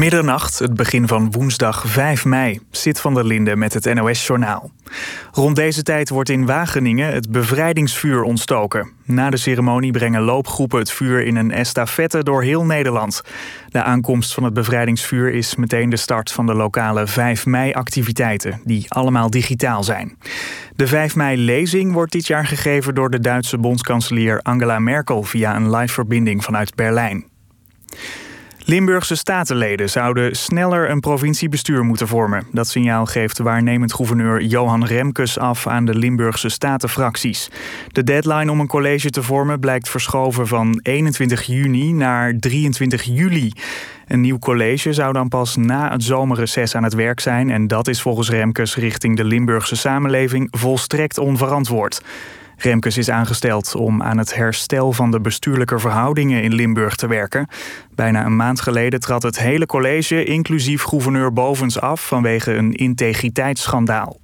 Middernacht, het begin van woensdag 5 mei, zit van der Linden met het NOS-journaal. Rond deze tijd wordt in Wageningen het bevrijdingsvuur ontstoken. Na de ceremonie brengen loopgroepen het vuur in een estafette door heel Nederland. De aankomst van het bevrijdingsvuur is meteen de start van de lokale 5 mei-activiteiten, die allemaal digitaal zijn. De 5 mei-lezing wordt dit jaar gegeven door de Duitse bondskanselier Angela Merkel via een live verbinding vanuit Berlijn. Limburgse statenleden zouden sneller een provinciebestuur moeten vormen. Dat signaal geeft waarnemend gouverneur Johan Remkes af aan de Limburgse statenfracties. De deadline om een college te vormen blijkt verschoven van 21 juni naar 23 juli. Een nieuw college zou dan pas na het zomerreces aan het werk zijn... en dat is volgens Remkes richting de Limburgse samenleving volstrekt onverantwoord. Remkes is aangesteld om aan het herstel van de bestuurlijke verhoudingen in Limburg te werken. Bijna een maand geleden trad het hele college, inclusief gouverneur Bovens, af vanwege een integriteitsschandaal.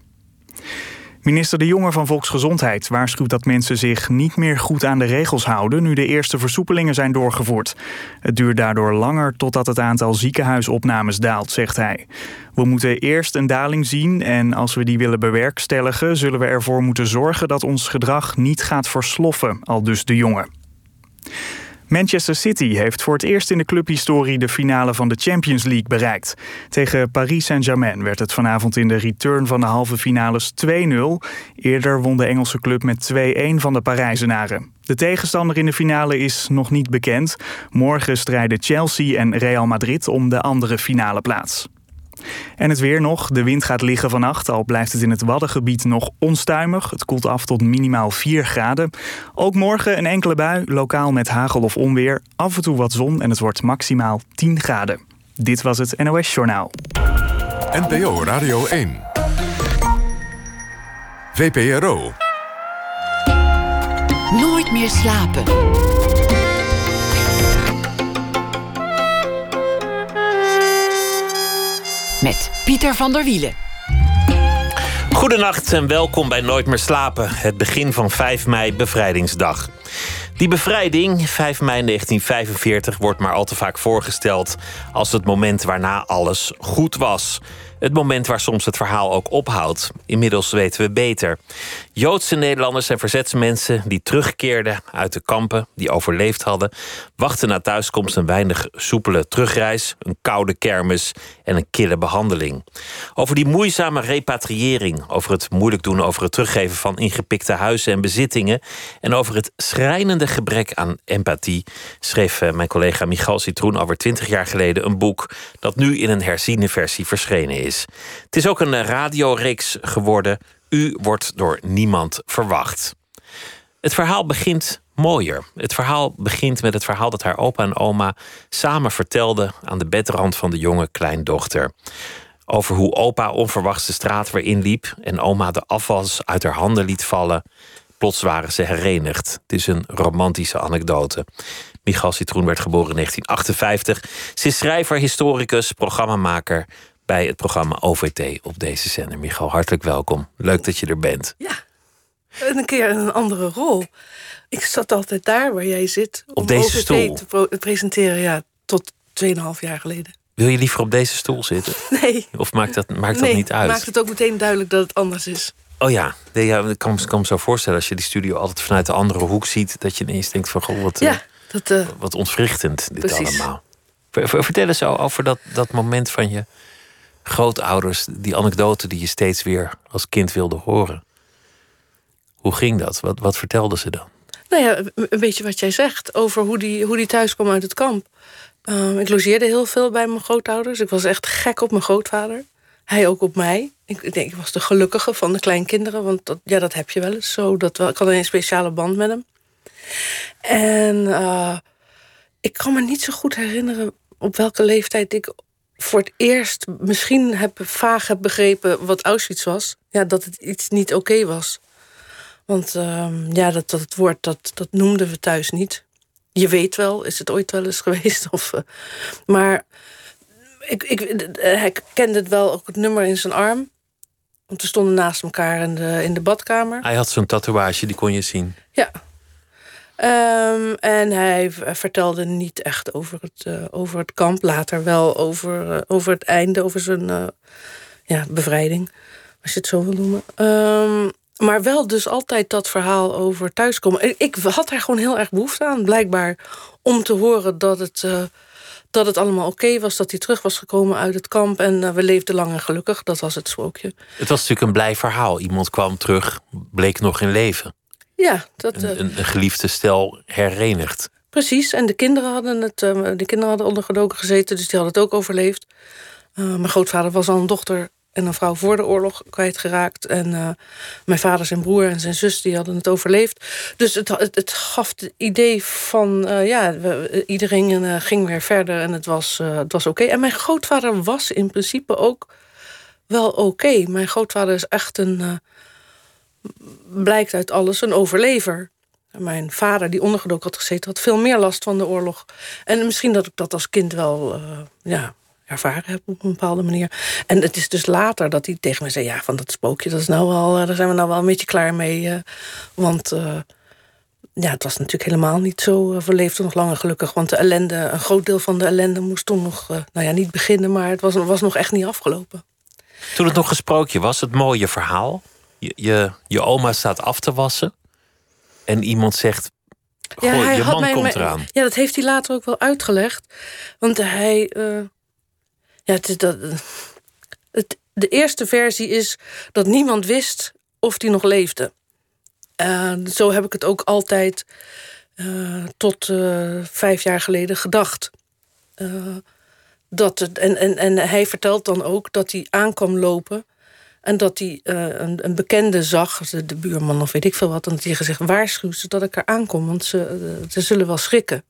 Minister De Jonge van Volksgezondheid waarschuwt dat mensen zich niet meer goed aan de regels houden nu de eerste versoepelingen zijn doorgevoerd. Het duurt daardoor langer totdat het aantal ziekenhuisopnames daalt, zegt hij. We moeten eerst een daling zien en als we die willen bewerkstelligen, zullen we ervoor moeten zorgen dat ons gedrag niet gaat versloffen, al dus De Jonge. Manchester City heeft voor het eerst in de clubhistorie de finale van de Champions League bereikt. Tegen Paris Saint-Germain werd het vanavond in de return van de halve finales 2-0. Eerder won de Engelse club met 2-1 van de Parijzenaren. De tegenstander in de finale is nog niet bekend. Morgen strijden Chelsea en Real Madrid om de andere finale plaats. En het weer nog. De wind gaat liggen vannacht, al blijft het in het Waddengebied nog onstuimig. Het koelt af tot minimaal 4 graden. Ook morgen een enkele bui, lokaal met hagel of onweer. Af en toe wat zon en het wordt maximaal 10 graden. Dit was het NOS Journaal. NPO Radio 1. VPRO. Nooit meer slapen. Pieter van der Wielen. Goedenacht en welkom bij Nooit meer slapen. Het begin van 5 mei, bevrijdingsdag. Die bevrijding, 5 mei 1945, wordt maar al te vaak voorgesteld als het moment waarna alles goed was. Het moment waar soms het verhaal ook ophoudt. Inmiddels weten we beter. Joodse Nederlanders en verzetsmensen die terugkeerden uit de kampen, die overleefd hadden, wachten na thuiskomst een weinig soepele terugreis, een koude kermis en een kille behandeling. Over die moeizame repatriëring, over het moeilijk doen over het teruggeven van ingepikte huizen en bezittingen en over het schrijnende gebrek aan empathie schreef eh, mijn collega Michal Citroen alweer twintig jaar geleden een boek dat nu in een herziene versie verschenen is. Het is ook een radioreeks geworden. U wordt door niemand verwacht. Het verhaal begint mooier. Het verhaal begint met het verhaal dat haar opa en oma samen vertelden aan de bedrand van de jonge kleindochter. Over hoe opa onverwachts de straat weer inliep en oma de afwas uit haar handen liet vallen. Plots waren ze herenigd. Het is een romantische anekdote. Michal Citroen werd geboren in 1958. Ze is schrijver, historicus, programmamaker bij het programma OVT op deze zender. Michal, hartelijk welkom. Leuk dat je er bent. Ja, en een keer in een andere rol. Ik zat altijd daar waar jij zit. Op om deze OVT stoel? te presenteren, ja, tot 2,5 jaar geleden. Wil je liever op deze stoel zitten? Nee. Of maakt dat, maakt dat niet uit? maakt het ook meteen duidelijk dat het anders is. Oh ja, nee, ja ik, kan, kan me zo voorstellen als je die studio altijd vanuit de andere hoek ziet, dat je ineens denkt van goh, wat, ja, dat, uh, wat ontwrichtend dit precies. allemaal. Vertel eens over dat, dat moment van je grootouders, die anekdote die je steeds weer als kind wilde horen. Hoe ging dat? Wat, wat vertelden ze dan? Nou ja, een beetje wat jij zegt over hoe die, hoe die thuis kwam uit het kamp. Uh, ik logeerde heel veel bij mijn grootouders. Ik was echt gek op mijn grootvader. Hij ook op mij. Ik, denk, ik was de gelukkige van de kleinkinderen. Want dat, ja, dat heb je wel eens zo. Dat, ik had een speciale band met hem. En uh, ik kan me niet zo goed herinneren op welke leeftijd ik voor het eerst misschien heb, vaag heb begrepen wat Auschwitz was. Ja, dat het iets niet oké okay was. Want uh, ja, dat, dat het woord, dat, dat noemden we thuis niet. Je weet wel, is het ooit wel eens geweest? Of, uh, maar ik, ik, hij kende het wel, ook het nummer in zijn arm. Want we stonden naast elkaar in de, in de badkamer. Hij had zo'n tatoeage, die kon je zien. Ja. Ehm, en hij vertelde niet echt over het, over het kamp. Later wel over, over het einde, over zijn ja, bevrijding. Als je het zo wil noemen. Ehm, maar wel dus altijd dat verhaal over thuiskomen. Ik had daar gewoon heel erg behoefte aan, blijkbaar. Om te horen dat het, dat het allemaal oké was. Dat hij terug was gekomen uit het kamp. En we leefden lang en gelukkig. Dat was het sprookje. Het was natuurlijk een blij verhaal. Iemand kwam terug, bleek nog in leven. Ja, dat, een, een, een geliefde stel herenigd. Precies, en de kinderen hadden het. Uh, de kinderen hadden ondergedoken gezeten, dus die hadden het ook overleefd. mijn grootvader was al een dochter en een vrouw voor de oorlog kwijtgeraakt. En uh, mijn vader, zijn broer en zijn zus die hadden het overleefd. Dus het, het, het gaf het idee van, uh, ja, we, iedereen ging weer verder en het was, het was oké. En mijn grootvader was in principe ook wel oké. Mijn grootvader is echt een, blijkt uit alles, een overlever. Mijn vader, die ondergedoken had gezeten, had veel meer last van de oorlog. En misschien dat ik dat als kind wel, ja, ervaren heb op een bepaalde manier. En het is dus later dat hij tegen me zei: Ja, van dat spookje, dat is nou wel, eh, daar zijn we nou wel een beetje klaar mee. Uh, want ja, het was natuurlijk helemaal niet zo. Leefden nog langer gelukkig. Want de ellende, een groot deel van de ellende moest toen nog, nou ja, niet beginnen, maar het was, was nog echt niet afgelopen. Toen het nog een sprookje was, het mooie verhaal. Je, je, je oma staat af te wassen. En iemand zegt: Goh, ja, je man komt eraan. Ja, dat heeft hij later ook wel uitgelegd. Want hij ja, het is dat, het, de eerste versie is dat niemand wist of hij nog leefde. Uh, zo heb ik het ook altijd uh, tot uh, vijf jaar geleden gedacht. dat het, en, en, en hij vertelt dan ook dat hij aankwam lopen. En dat hij een, een, bekende zag, de, de, buurman of weet ik veel wat. En dat hij gezegd: waarschuw ze dat ik er aankom, want ze, ze zullen wel schrikken.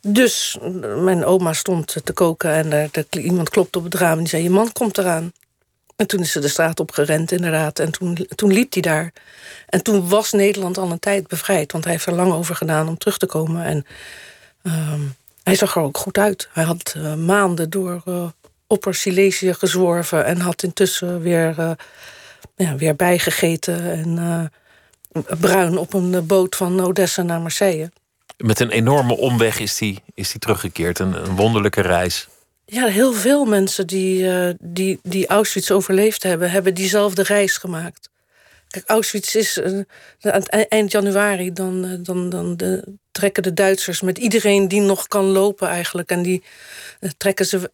Dus mijn oma stond te koken en iemand klopte op het raam en die zei: Je man komt eraan. En toen is ze de straat op gerend, inderdaad. En toen, toen liep hij daar. En toen was Nederland al een tijd bevrijd, want hij heeft er lang over gedaan om terug te komen. En uh, hij zag er ook goed uit. Hij had maanden door Opper Silesië gezworven en had intussen weer, uh, ja, weer bijgegeten en bruin op een boot van Odessa naar Marseille met een enorme omweg is hij is die teruggekeerd. Een, een, wonderlijke reis. Ja, heel veel mensen die, uh, die, die Auschwitz overleefd hebben, hebben diezelfde reis gemaakt. Kijk, Auschwitz is aan het eind januari, dan, dan, dan de, trekken de Duitsers met iedereen die nog kan lopen eigenlijk. En die trekken ze.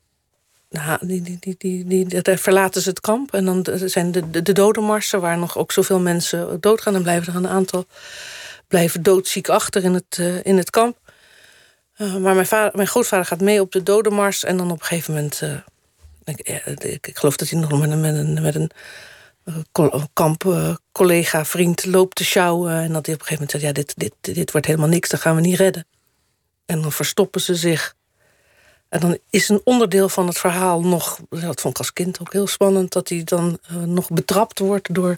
Nou, die, die, die, die, die, verlaten ze het kamp. En dan zijn de, de, de dodenmarsen, waar nog ook zoveel mensen doodgaan. Dan blijven er een aantal blijven doodziek achter in het, uh, in het kamp. Uh, maar mijn, vader, mijn grootvader gaat mee op de dodenmars. En dan op een gegeven moment... Uh, ik, ik, ik, geloof dat hij nog met een, met een, met een kamp-collega, vriend loopt te sjouwen. En dat hij op een gegeven moment zegt... ja, dit, dit, dit wordt helemaal niks, dat gaan we niet redden. En dan verstoppen ze zich. En dan is een onderdeel van het verhaal nog... dat vond ik als kind ook heel spannend... dat hij dan nog betrapt wordt door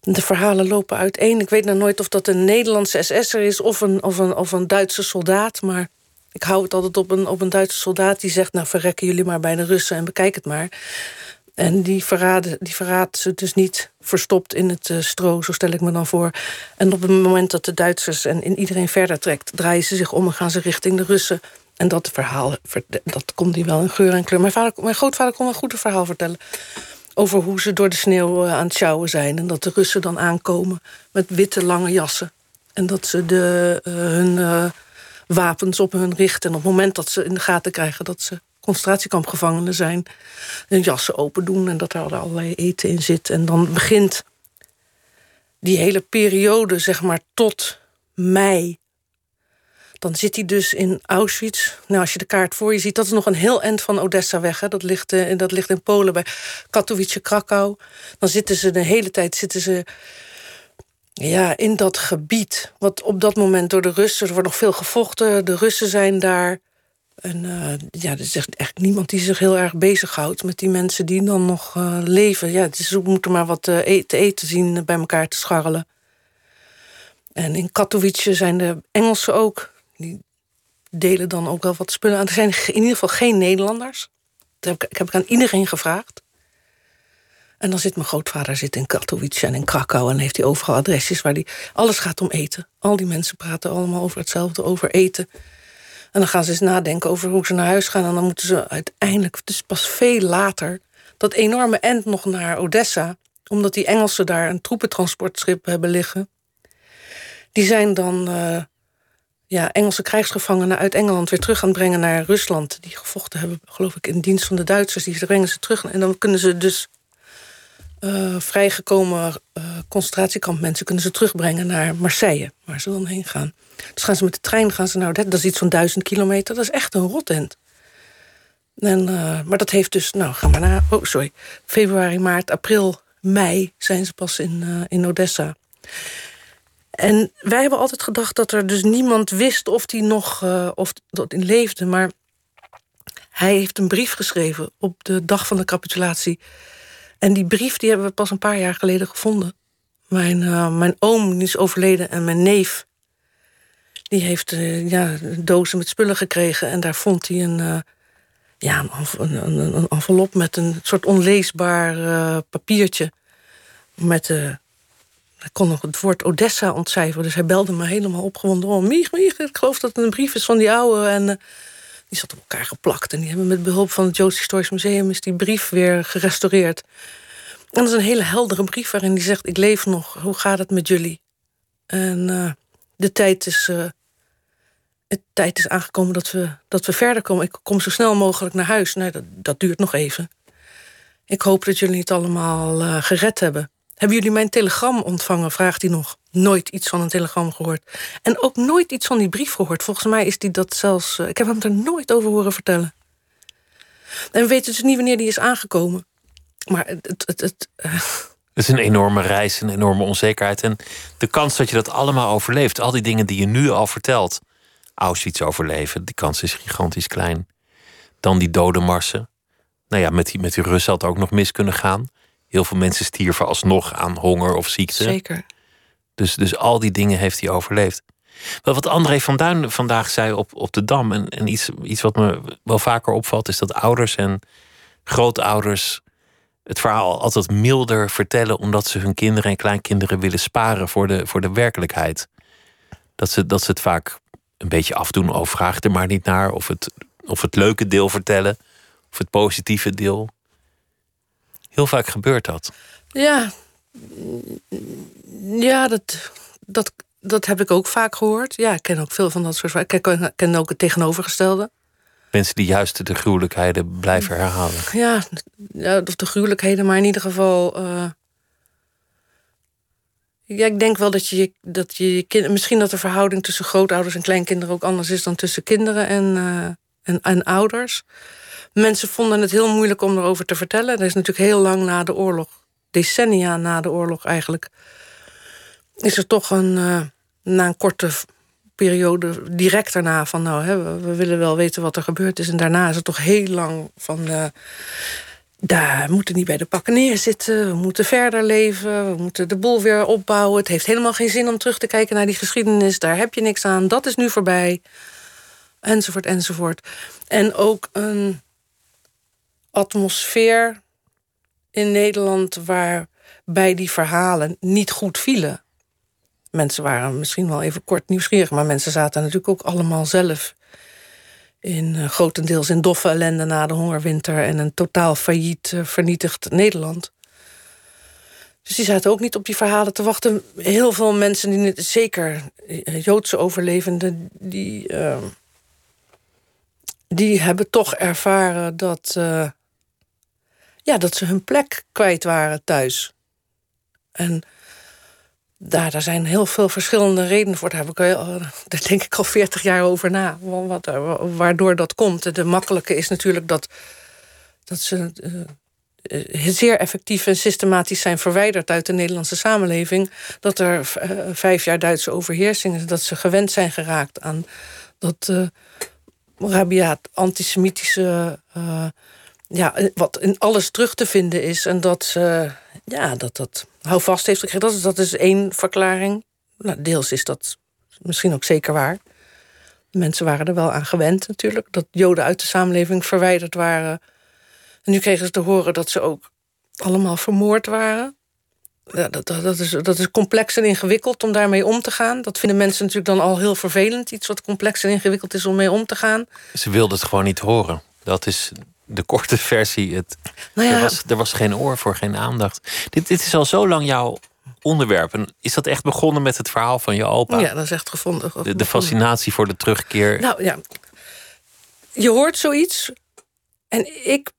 de verhalen lopen uiteen. Ik weet nou nooit of dat een Nederlandse SS'er is of een, of, een, of een Duitse soldaat. Maar ik hou het altijd op een, op een Duitse soldaat die zegt... nou, verrekken jullie maar bij de Russen en bekijk het maar. En die, verraden, die verraadt ze dus niet verstopt in het uh, stro, zo stel ik me dan voor. En op het moment dat de Duitsers en iedereen verder trekt... draaien ze zich om en gaan ze richting de Russen. En dat verhaal, dat komt die wel in geur en kleur. Mijn, vader, mijn grootvader kon een goed verhaal vertellen over hoe ze door de sneeuw eh, aan het sjouwen zijn. En dat de Russen dan aankomen met witte lange jassen. En dat ze de, uh, hun uh, wapens op hun richten. En op het moment dat ze in de gaten krijgen dat ze concentratiekampgevangenen zijn... hun jassen open doen en dat er allerlei eten in zit. En dan begint die hele periode, zeg maar, tot mei dan zit hij dus in Auschwitz. Nou, als je de kaart voor je ziet, dat is nog een heel eind van Odessa weg. Hè. Dat, ligt, uh, dat ligt in Polen bij Katowice, Krakau. Dan zitten ze de hele tijd zitten ze, ja, in dat gebied. Wat op dat moment door de Russen, er wordt nog veel gevochten. De Russen zijn daar. En uh, ja, er is echt niemand die zich heel erg bezighoudt met die mensen die dan nog uh, leven. Ja, ze moeten maar wat te eten zien bij elkaar te scharrelen. En in Katowice zijn de Engelsen ook die delen dan ook wel wat spullen aan. Er zijn in ieder geval geen Nederlanders. Dat heb ik, heb ik aan iedereen gevraagd. En dan zit mijn grootvader zit in Katowice en in Krakau... en heeft hij overal adresjes waar die... Alles gaat om eten. Al die mensen praten allemaal over hetzelfde, over eten. En dan gaan ze eens nadenken over hoe ze naar huis gaan... en dan moeten ze uiteindelijk, is pas veel later... dat enorme end nog naar Odessa... omdat die Engelsen daar een troepentransportschip hebben liggen... die zijn dan... Uh, ja, Engelse krijgsgevangenen uit Engeland weer terug gaan brengen naar Rusland. Die gevochten hebben, geloof ik, in dienst van de Duitsers. Die brengen ze terug. En dan kunnen ze dus uh, vrijgekomen uh, concentratiekampmensen kunnen ze terugbrengen naar Marseille, waar ze dan heen gaan. Dus gaan ze met de trein, gaan ze nou, dat is iets van duizend kilometer, dat is echt een rotend. En, uh, maar dat heeft dus, nou, ga maar naar, oh sorry, februari, maart, april, mei zijn ze pas in, in Odessa. En wij hebben altijd gedacht dat er dus niemand wist of hij nog of dat in leefde, maar hij heeft een brief geschreven op de dag van de capitulatie en die brief die hebben we pas een paar jaar geleden gevonden. Mijn, uh, mijn oom is overleden en mijn neef... die heeft uh, ja, dozen met spullen gekregen... en daar vond hij een, ja, een, een, een, envelop met een soort onleesbaar papiertje. Met, hij kon nog het woord Odessa ontcijferen. Dus hij belde me helemaal opgewonden. Oh, ik geloof dat het een brief is van die oude... En, die zat op elkaar geplakt. En die hebben met behulp van het Joods Historisch Museum... is die brief weer gerestaureerd. En dat is een hele heldere brief waarin hij zegt... ik leef nog, hoe gaat het met jullie? En uh, de tijd is, uh, het tijd is aangekomen dat we, dat we verder komen. Ik kom zo snel mogelijk naar huis. Nee, dat, dat duurt nog even. Ik hoop dat jullie het allemaal gered hebben. Hebben jullie mijn telegram ontvangen? Vraagt hij nog. Nooit iets van een telegram gehoord. En ook nooit iets van die brief gehoord. Volgens mij is die dat zelfs... Uh, ik heb hem er nooit over horen vertellen. En we weten dus niet wanneer die is aangekomen. Maar het... het, het uh... Het is een enorme reis, een enorme onzekerheid. En de kans dat je dat allemaal overleeft, al die dingen die je nu al vertelt, Auschwitz overleven, die kans is gigantisch klein. Dan die dodenmarsen. Nou ja, met die, met die Russen had het ook nog mis kunnen gaan. Heel veel mensen stierven alsnog aan honger of ziekte. Zeker. Dus, dus al die dingen heeft hij overleefd. Wel, wat André van Duin vandaag zei op, op de Dam... en, en iets, iets wat me wel vaker opvalt... is dat ouders en grootouders het verhaal altijd milder vertellen... omdat ze hun kinderen en kleinkinderen willen sparen voor de, voor de werkelijkheid. Dat ze, dat ze het vaak een beetje afdoen. of vraag er maar niet naar. Of het, of het leuke deel vertellen. Of het positieve deel. Heel vaak gebeurt dat. Ja, ja dat, dat, dat heb ik ook vaak gehoord. Ja, ik ken ook veel van dat soort Ik ken, ken ook het tegenovergestelde. Mensen die juist de gruwelijkheden blijven herhalen. Ja, ja of de gruwelijkheden, maar in ieder geval. Uh... Ja, ik denk wel dat je, dat je kind, misschien dat de verhouding tussen grootouders en kleinkinderen ook anders is dan tussen kinderen en, uh, en, en ouders. Mensen vonden het heel moeilijk om erover te vertellen. Dat is natuurlijk heel lang na de oorlog, decennia na de oorlog eigenlijk, is er toch een, uh, na een korte periode direct daarna van nou, hè, we, willen wel weten wat er gebeurd is. En daarna is het toch heel lang van uh, daar moeten niet bij de pakken neerzitten. We moeten verder leven. We moeten de boel weer opbouwen. Het heeft helemaal geen zin om terug te kijken naar die geschiedenis. Daar heb je niks aan. Dat is nu voorbij. Enzovoort, enzovoort. En ook een atmosfeer in Nederland waarbij die verhalen niet goed vielen. Mensen waren misschien wel even kort nieuwsgierig, maar mensen zaten natuurlijk ook allemaal zelf in uh, grotendeels in doffe ellende na de hongerwinter en een totaal failliet, uh, vernietigd Nederland. Dus die zaten ook niet op die verhalen te wachten. Heel veel mensen, die, zeker eh, Joodse overlevenden, die, die hebben toch ervaren dat, ja, dat ze hun plek kwijt waren thuis. En daar, daar zijn heel veel verschillende redenen voor. Daar, heb ik, daar denk ik al veertig jaar over na. Wat, waardoor dat komt. De makkelijke is natuurlijk dat, dat ze uh, zeer effectief en systematisch zijn verwijderd uit de Nederlandse samenleving. Dat er vijf jaar Duitse overheersing is. Dat ze gewend zijn geraakt aan dat uh, rabiaat antisemitische ja, wat in alles terug te vinden is. En dat ze, ja, dat dat houvast heeft gekregen. Dat is, dat is één verklaring. Nou, deels is dat misschien ook zeker waar. Mensen waren er wel aan gewend natuurlijk. Dat Joden uit de samenleving verwijderd waren. En nu kregen ze te horen dat ze ook allemaal vermoord waren. Ja, dat, dat, dat, is, dat is complex en ingewikkeld om daarmee om te gaan. Dat vinden mensen natuurlijk dan al heel vervelend. Iets wat complex en ingewikkeld is om mee om te gaan. Ze wilden het gewoon niet horen. Dat is de korte versie. Het, Nou ja. er, was, er was geen oor voor, geen aandacht. Dit, dit is al zo lang jouw onderwerp. En is dat echt begonnen met het verhaal van je opa? Ja, dat is echt gevonden. de, de fascinatie voor de terugkeer. Nou ja, je hoort zoiets. En ik,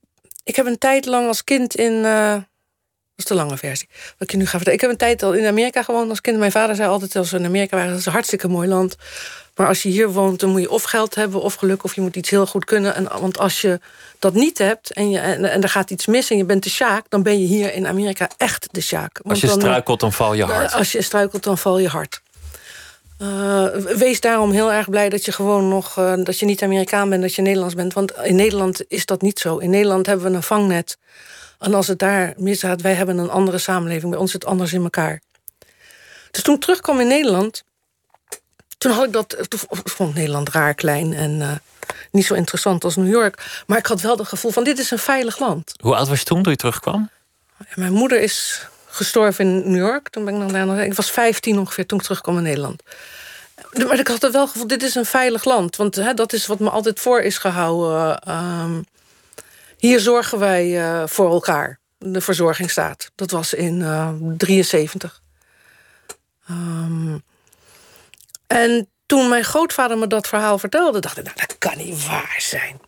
ik heb een tijd lang als kind in. eh, dat is de lange versie. Wat ik je nu ga vertellen. Ik heb een tijd al in Amerika gewoond als kind. Mijn vader zei altijd als we in Amerika waren: dat is een hartstikke mooi land. Maar als je hier woont, dan moet je of geld hebben of geluk, of je moet iets heel goed kunnen. En, want als je dat niet hebt en, je, en, en er gaat iets mis en je bent de sjaak, dan ben je hier in Amerika echt de sjaak. Als je dan, eh, struikelt, dan val je hard. als je struikelt, dan val je hard. Eh, wees daarom heel erg blij dat je gewoon nog eh, dat je niet Amerikaan bent, dat je Nederlands bent. Want in Nederland is dat niet zo. In Nederland hebben we een vangnet. En als het daar misgaat, wij hebben een andere samenleving. Bij ons zit het anders in elkaar. Dus toen ik terugkwam in Nederland, toen had ik dat. Toen vond ik Nederland raar klein en eh, niet zo interessant als New York. Maar ik had wel het gevoel van dit is een veilig land. Hoe oud was je toen toen je terugkwam? En mijn moeder is gestorven in New York. Toen ben ik dan daar nog. Ik was 15 ongeveer toen ik terugkwam in Nederland. Maar ik had er wel gevoel, dit is een veilig land. Want hè, dat is wat me altijd voor is gehouden. Ehm, hier zorgen wij eh, voor elkaar. De verzorgingsstaat. Dat was in eh 73. Ehm, en toen mijn grootvader me dat verhaal vertelde, dacht ik, nou, dat kan niet waar zijn.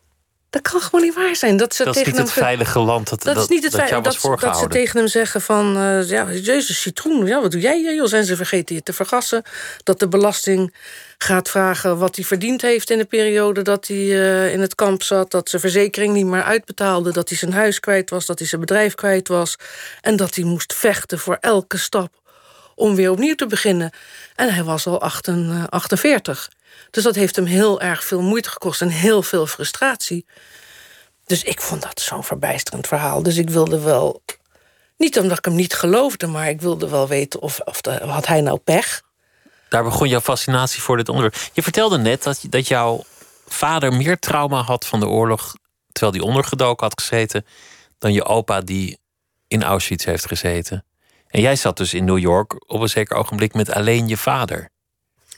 Dat kan gewoon niet waar zijn. Dat, ze Dat is tegen niet het veilige land dat, dat, is niet het dat feit jou dat, was dat ze tegen hem zeggen van... eh, ja, jezus, citroen, ja, wat doe jij hier? joh? Zijn ze vergeten je te vergassen? Dat de belasting gaat vragen wat hij verdiend heeft... in de periode dat hij eh, in het kamp zat. Dat zijn verzekering niet meer uitbetaalde. Dat hij zijn huis kwijt was. Dat hij zijn bedrijf kwijt was. En dat hij moest vechten voor elke stap om weer opnieuw te beginnen. En hij was al 48. 48. Dus dat heeft hem heel erg veel moeite gekost en heel veel frustratie. Dus ik vond dat zo'n verbijsterend verhaal. Dus ik wilde wel. Niet omdat ik hem niet geloofde, maar ik wilde wel weten of, of de, had hij nou pech. Daar begon jouw fascinatie voor dit onderwerp. Je vertelde net dat, dat jouw vader meer trauma had van de oorlog... terwijl hij ondergedoken had gezeten... dan je opa die in Auschwitz heeft gezeten. En jij zat dus in New York op een zeker ogenblik met alleen je vader.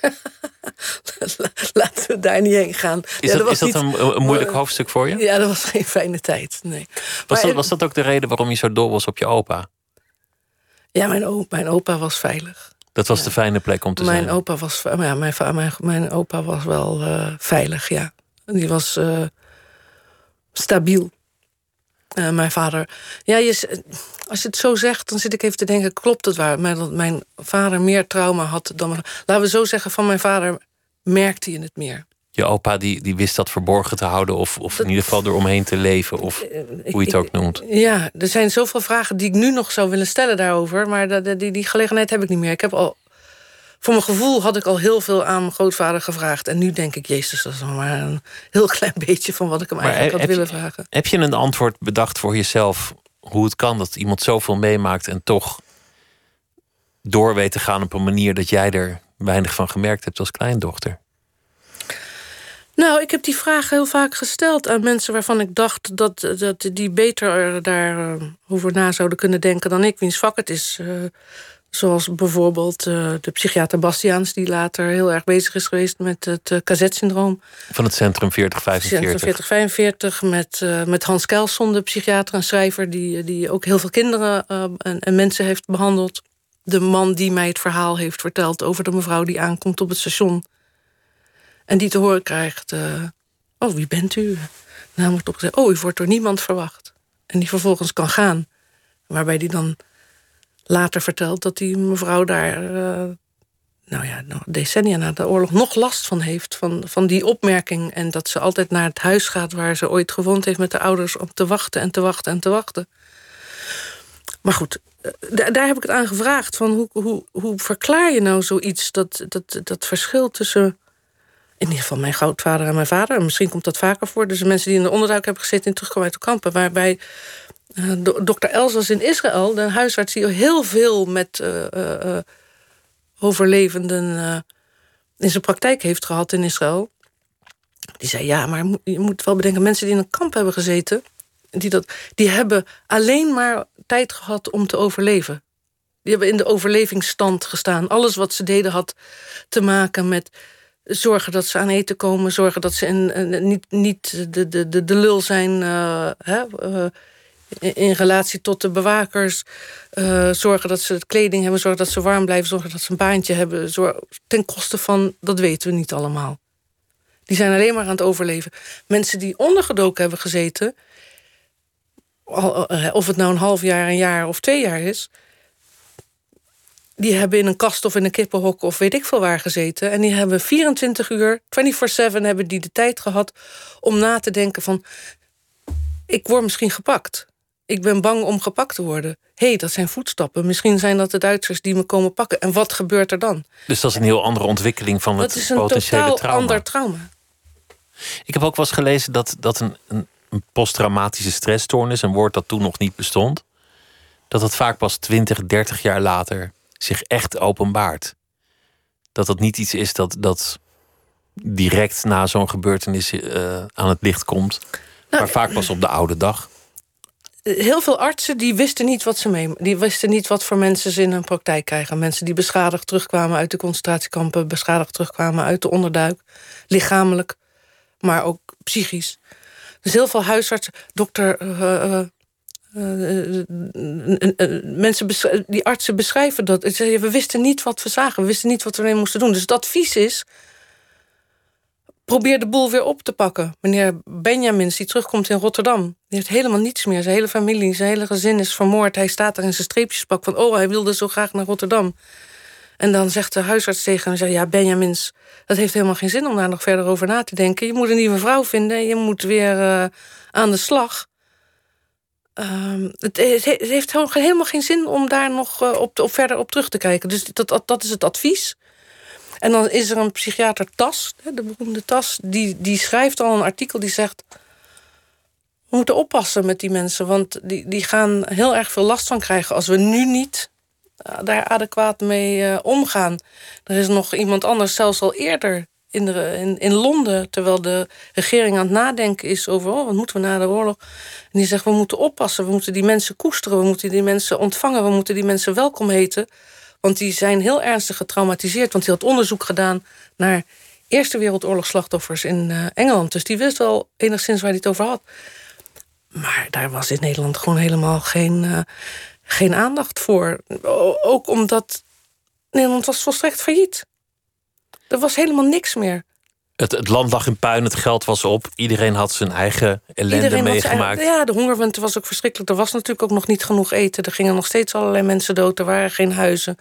Laten we daar niet heen gaan. Is Ja, dat, is dat een, een moeilijk hoofdstuk voor je? Ja, dat was geen fijne tijd. Nee. Was Maar- dat, was dat ook de reden waarom je zo dol was op je opa? Ja, mijn, o- mijn opa was veilig. Dat was de fijne plek om te Mijn zijn. opa was, ja, mijn, mijn, mijn opa was wel eh, veilig, ja. Die was eh, stabiel. Eh, mijn vader. Ja, je, als je het zo zegt, dan zit ik even te denken: klopt het waar? Maar dat mijn vader meer trauma had dan. mijn- Laten we zo zeggen: van mijn vader merkte je het meer. Je opa die, die wist dat verborgen te houden... of, of in ieder geval eromheen te leven, of hoe je het ook noemt. Ja, er zijn zoveel vragen die ik nu nog zou willen stellen daarover. Maar dat- dat- die, die gelegenheid heb ik niet meer. Ik heb al. Voor mijn gevoel had ik al heel veel aan mijn grootvader gevraagd. En nu denk ik, Jezus, dat is nog maar een heel klein beetje van wat ik hem Maar eigenlijk had willen je- vragen. Heb je een antwoord bedacht voor jezelf hoe het kan dat iemand zoveel meemaakt en toch door weet te gaan op een manier dat jij er weinig van gemerkt hebt als kleindochter? Nou, ik heb die vraag heel vaak gesteld aan mensen waarvan ik dacht dat, dat die beter daar eh, na zouden kunnen denken dan ik, wiens vak het is. Eh, zoals bijvoorbeeld eh, de psychiater Bastiaans, die later heel erg bezig is geweest met het uh, KZ-syndroom. Van het Centrum 4045. 4045 met, eh, met Hans Kelson, de psychiater en schrijver, die, die ook heel veel kinderen en, en mensen heeft behandeld. De man die mij het verhaal heeft verteld over de mevrouw die aankomt op het station. En die te horen krijgt: Oh, wie bent u? Namelijk opgezegd: Oh, u wordt door niemand verwacht. En die vervolgens kan gaan. Waarbij die dan later vertelt dat die mevrouw daar. eh, nou ja, nog decennia na de oorlog nog last van heeft. Van, van die opmerking. En dat ze altijd naar het huis gaat waar ze ooit gewoond heeft met de ouders. om te wachten en te wachten en te wachten. Maar goed, eh, daar, heb ik het aan gevraagd. Van hoe, hoe, hoe verklaar je nou zoiets? Dat, dat, dat verschil tussen. In ieder geval mijn grootvader en mijn vader. En misschien komt dat vaker voor. Dus de mensen die in de onderduik hebben gezeten en terugkomen uit de kampen. Waarbij dokter Els was in Israël. De huisarts die heel veel met uh, uh, overlevenden in zijn praktijk heeft gehad in Israël. Die zei, ja, maar je moet wel bedenken... mensen die in een kamp hebben gezeten... die, dat, die hebben alleen maar tijd gehad om te overleven. Die hebben in de overlevingsstand gestaan. Alles wat ze deden had te maken met zorgen dat ze aan eten komen, zorgen dat ze niet, niet de, de, de, lul zijn hè, in relatie tot de bewakers, uh, zorgen dat ze kleding hebben, zorgen dat ze warm blijven, zorgen dat ze een baantje hebben, ten koste van, dat weten we niet allemaal. Die zijn alleen maar aan het overleven. Mensen die ondergedoken hebben gezeten, of het nou een half jaar, een jaar of twee jaar is, die hebben in een kast of in een kippenhok of weet ik veel waar gezeten. En die hebben 24 uur, 24-7 hebben die de tijd gehad om na te denken van... ik word misschien gepakt. Ik ben bang om gepakt te worden. Hé, hey, dat zijn voetstappen. Misschien zijn dat de Duitsers die me komen pakken. En wat gebeurt er dan? Dus dat is een heel andere ontwikkeling van het potentiële trauma. Dat is een totaal ander trauma. Ik heb ook wel eens gelezen dat, dat een, een, een posttraumatische stressstoornis... een woord dat toen nog niet bestond... dat dat vaak pas 20, 30 jaar later zich echt openbaart. Dat dat niet iets is dat, dat direct na zo'n gebeurtenis uh, aan het licht komt. Nou, maar vaak pas op de oude dag. Heel veel artsen die wisten niet wat ze mee. Die wisten niet wat voor mensen ze in hun praktijk krijgen. Mensen die beschadigd terugkwamen uit de concentratiekampen, beschadigd terugkwamen uit de onderduik, lichamelijk, maar ook psychisch. Dus heel veel huisartsen, dokter uh, uh, mensen, die artsen beschrijven dat. We wisten niet wat we zagen, we wisten niet wat we ermee moesten doen. Dus het advies is. Probeer de boel weer op te pakken. Meneer Benjamins, die terugkomt in Rotterdam, die heeft helemaal niets meer. Zijn hele familie, zijn hele gezin is vermoord. Hij staat er in zijn streepjespak van: Oh, hij wilde zo graag naar Rotterdam. En dan zegt de huisarts tegen hem: Ja, Benjamins, dat heeft helemaal geen zin om daar nog verder over na te denken. Je moet een nieuwe vrouw vinden, je moet weer uh, aan de slag. Um, het, heeft helemaal geen zin om daar nog uh, op, op, verder op terug te kijken. Dus dat, dat, is het advies. En dan is er een psychiater Tas, de beroemde Tas, die, die schrijft al een artikel die zegt. We moeten oppassen met die mensen, want die, die gaan heel erg veel last van krijgen als we nu niet uh, daar adequaat mee uh, omgaan. Er is nog iemand anders, zelfs al eerder in, de, in, in Londen, terwijl de regering aan het nadenken is over oh, wat moeten we na de oorlog. En die zegt: we moeten oppassen, we moeten die mensen koesteren, we moeten die mensen ontvangen, we moeten die mensen welkom heten. Want die zijn heel ernstig getraumatiseerd. Want hij had onderzoek gedaan naar Eerste Wereldoorlogslachtoffers in uh, Engeland. Dus die wist wel enigszins waar hij het over had. Maar daar was in Nederland gewoon helemaal geen, uh, geen aandacht voor. Ook omdat Nederland was volstrekt failliet. Er was helemaal niks meer. Het, het, land lag in puin, het geld was op. Iedereen had zijn eigen ellende Iedereen meegemaakt. ja, de hongerwinter was ook verschrikkelijk. Er was natuurlijk ook nog niet genoeg eten. Er gingen nog steeds allerlei mensen dood. Er waren geen huizen.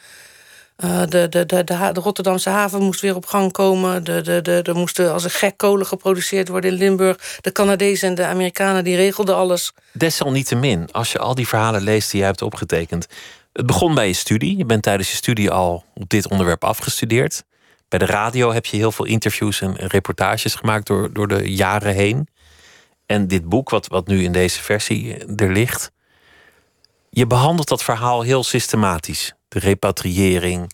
Uh, de, de, de, de, Rotterdamse haven moest weer op gang komen. De, de, de, er moesten als een gek kolen geproduceerd worden in Limburg. De Canadezen en de Amerikanen die regelden alles. Desalniettemin, als je al die verhalen leest die je hebt opgetekend. Het begon bij je studie. Je bent tijdens je studie al op dit onderwerp afgestudeerd. Bij de radio heb je heel veel interviews en reportages gemaakt door, door de jaren heen. En dit boek, wat, wat nu in deze versie er ligt. Je behandelt dat verhaal heel systematisch. De repatriëring.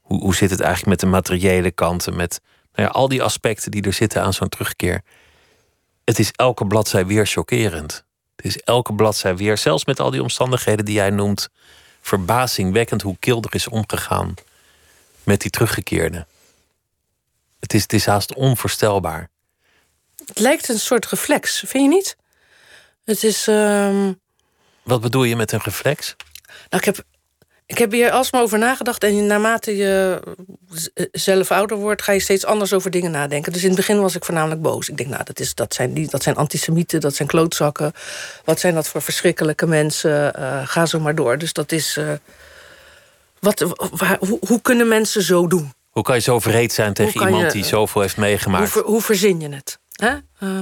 Hoe, hoe zit het eigenlijk met de materiële kanten? Met nou ja, al die aspecten die er zitten aan zo'n terugkeer. Het is elke bladzij weer chockerend. Het is elke bladzij weer, zelfs met al die omstandigheden die jij noemt, verbazingwekkend hoe Kilder is omgegaan met die teruggekeerden. Het is, het is haast onvoorstelbaar. Het lijkt een soort reflex, vind je niet? Het is. Ehm, Wat bedoel je met een reflex? Nou, ik heb, ik heb hier alsmaar over nagedacht. En naarmate je zelf ouder wordt, ga je steeds anders over dingen nadenken. Dus in het begin was ik voornamelijk boos. Ik denk, nou, dat, is, dat, zijn, die, dat zijn antisemieten, dat zijn klootzakken. Wat zijn dat voor verschrikkelijke mensen? Uh, ga zo maar door. Dus dat is. Uh, wat, hoe, hoe kunnen mensen zo doen? Hoe kan je zo vreed zijn tegen iemand die zoveel heeft meegemaakt? Hoe, hoe verzin je het? Hè? Uh,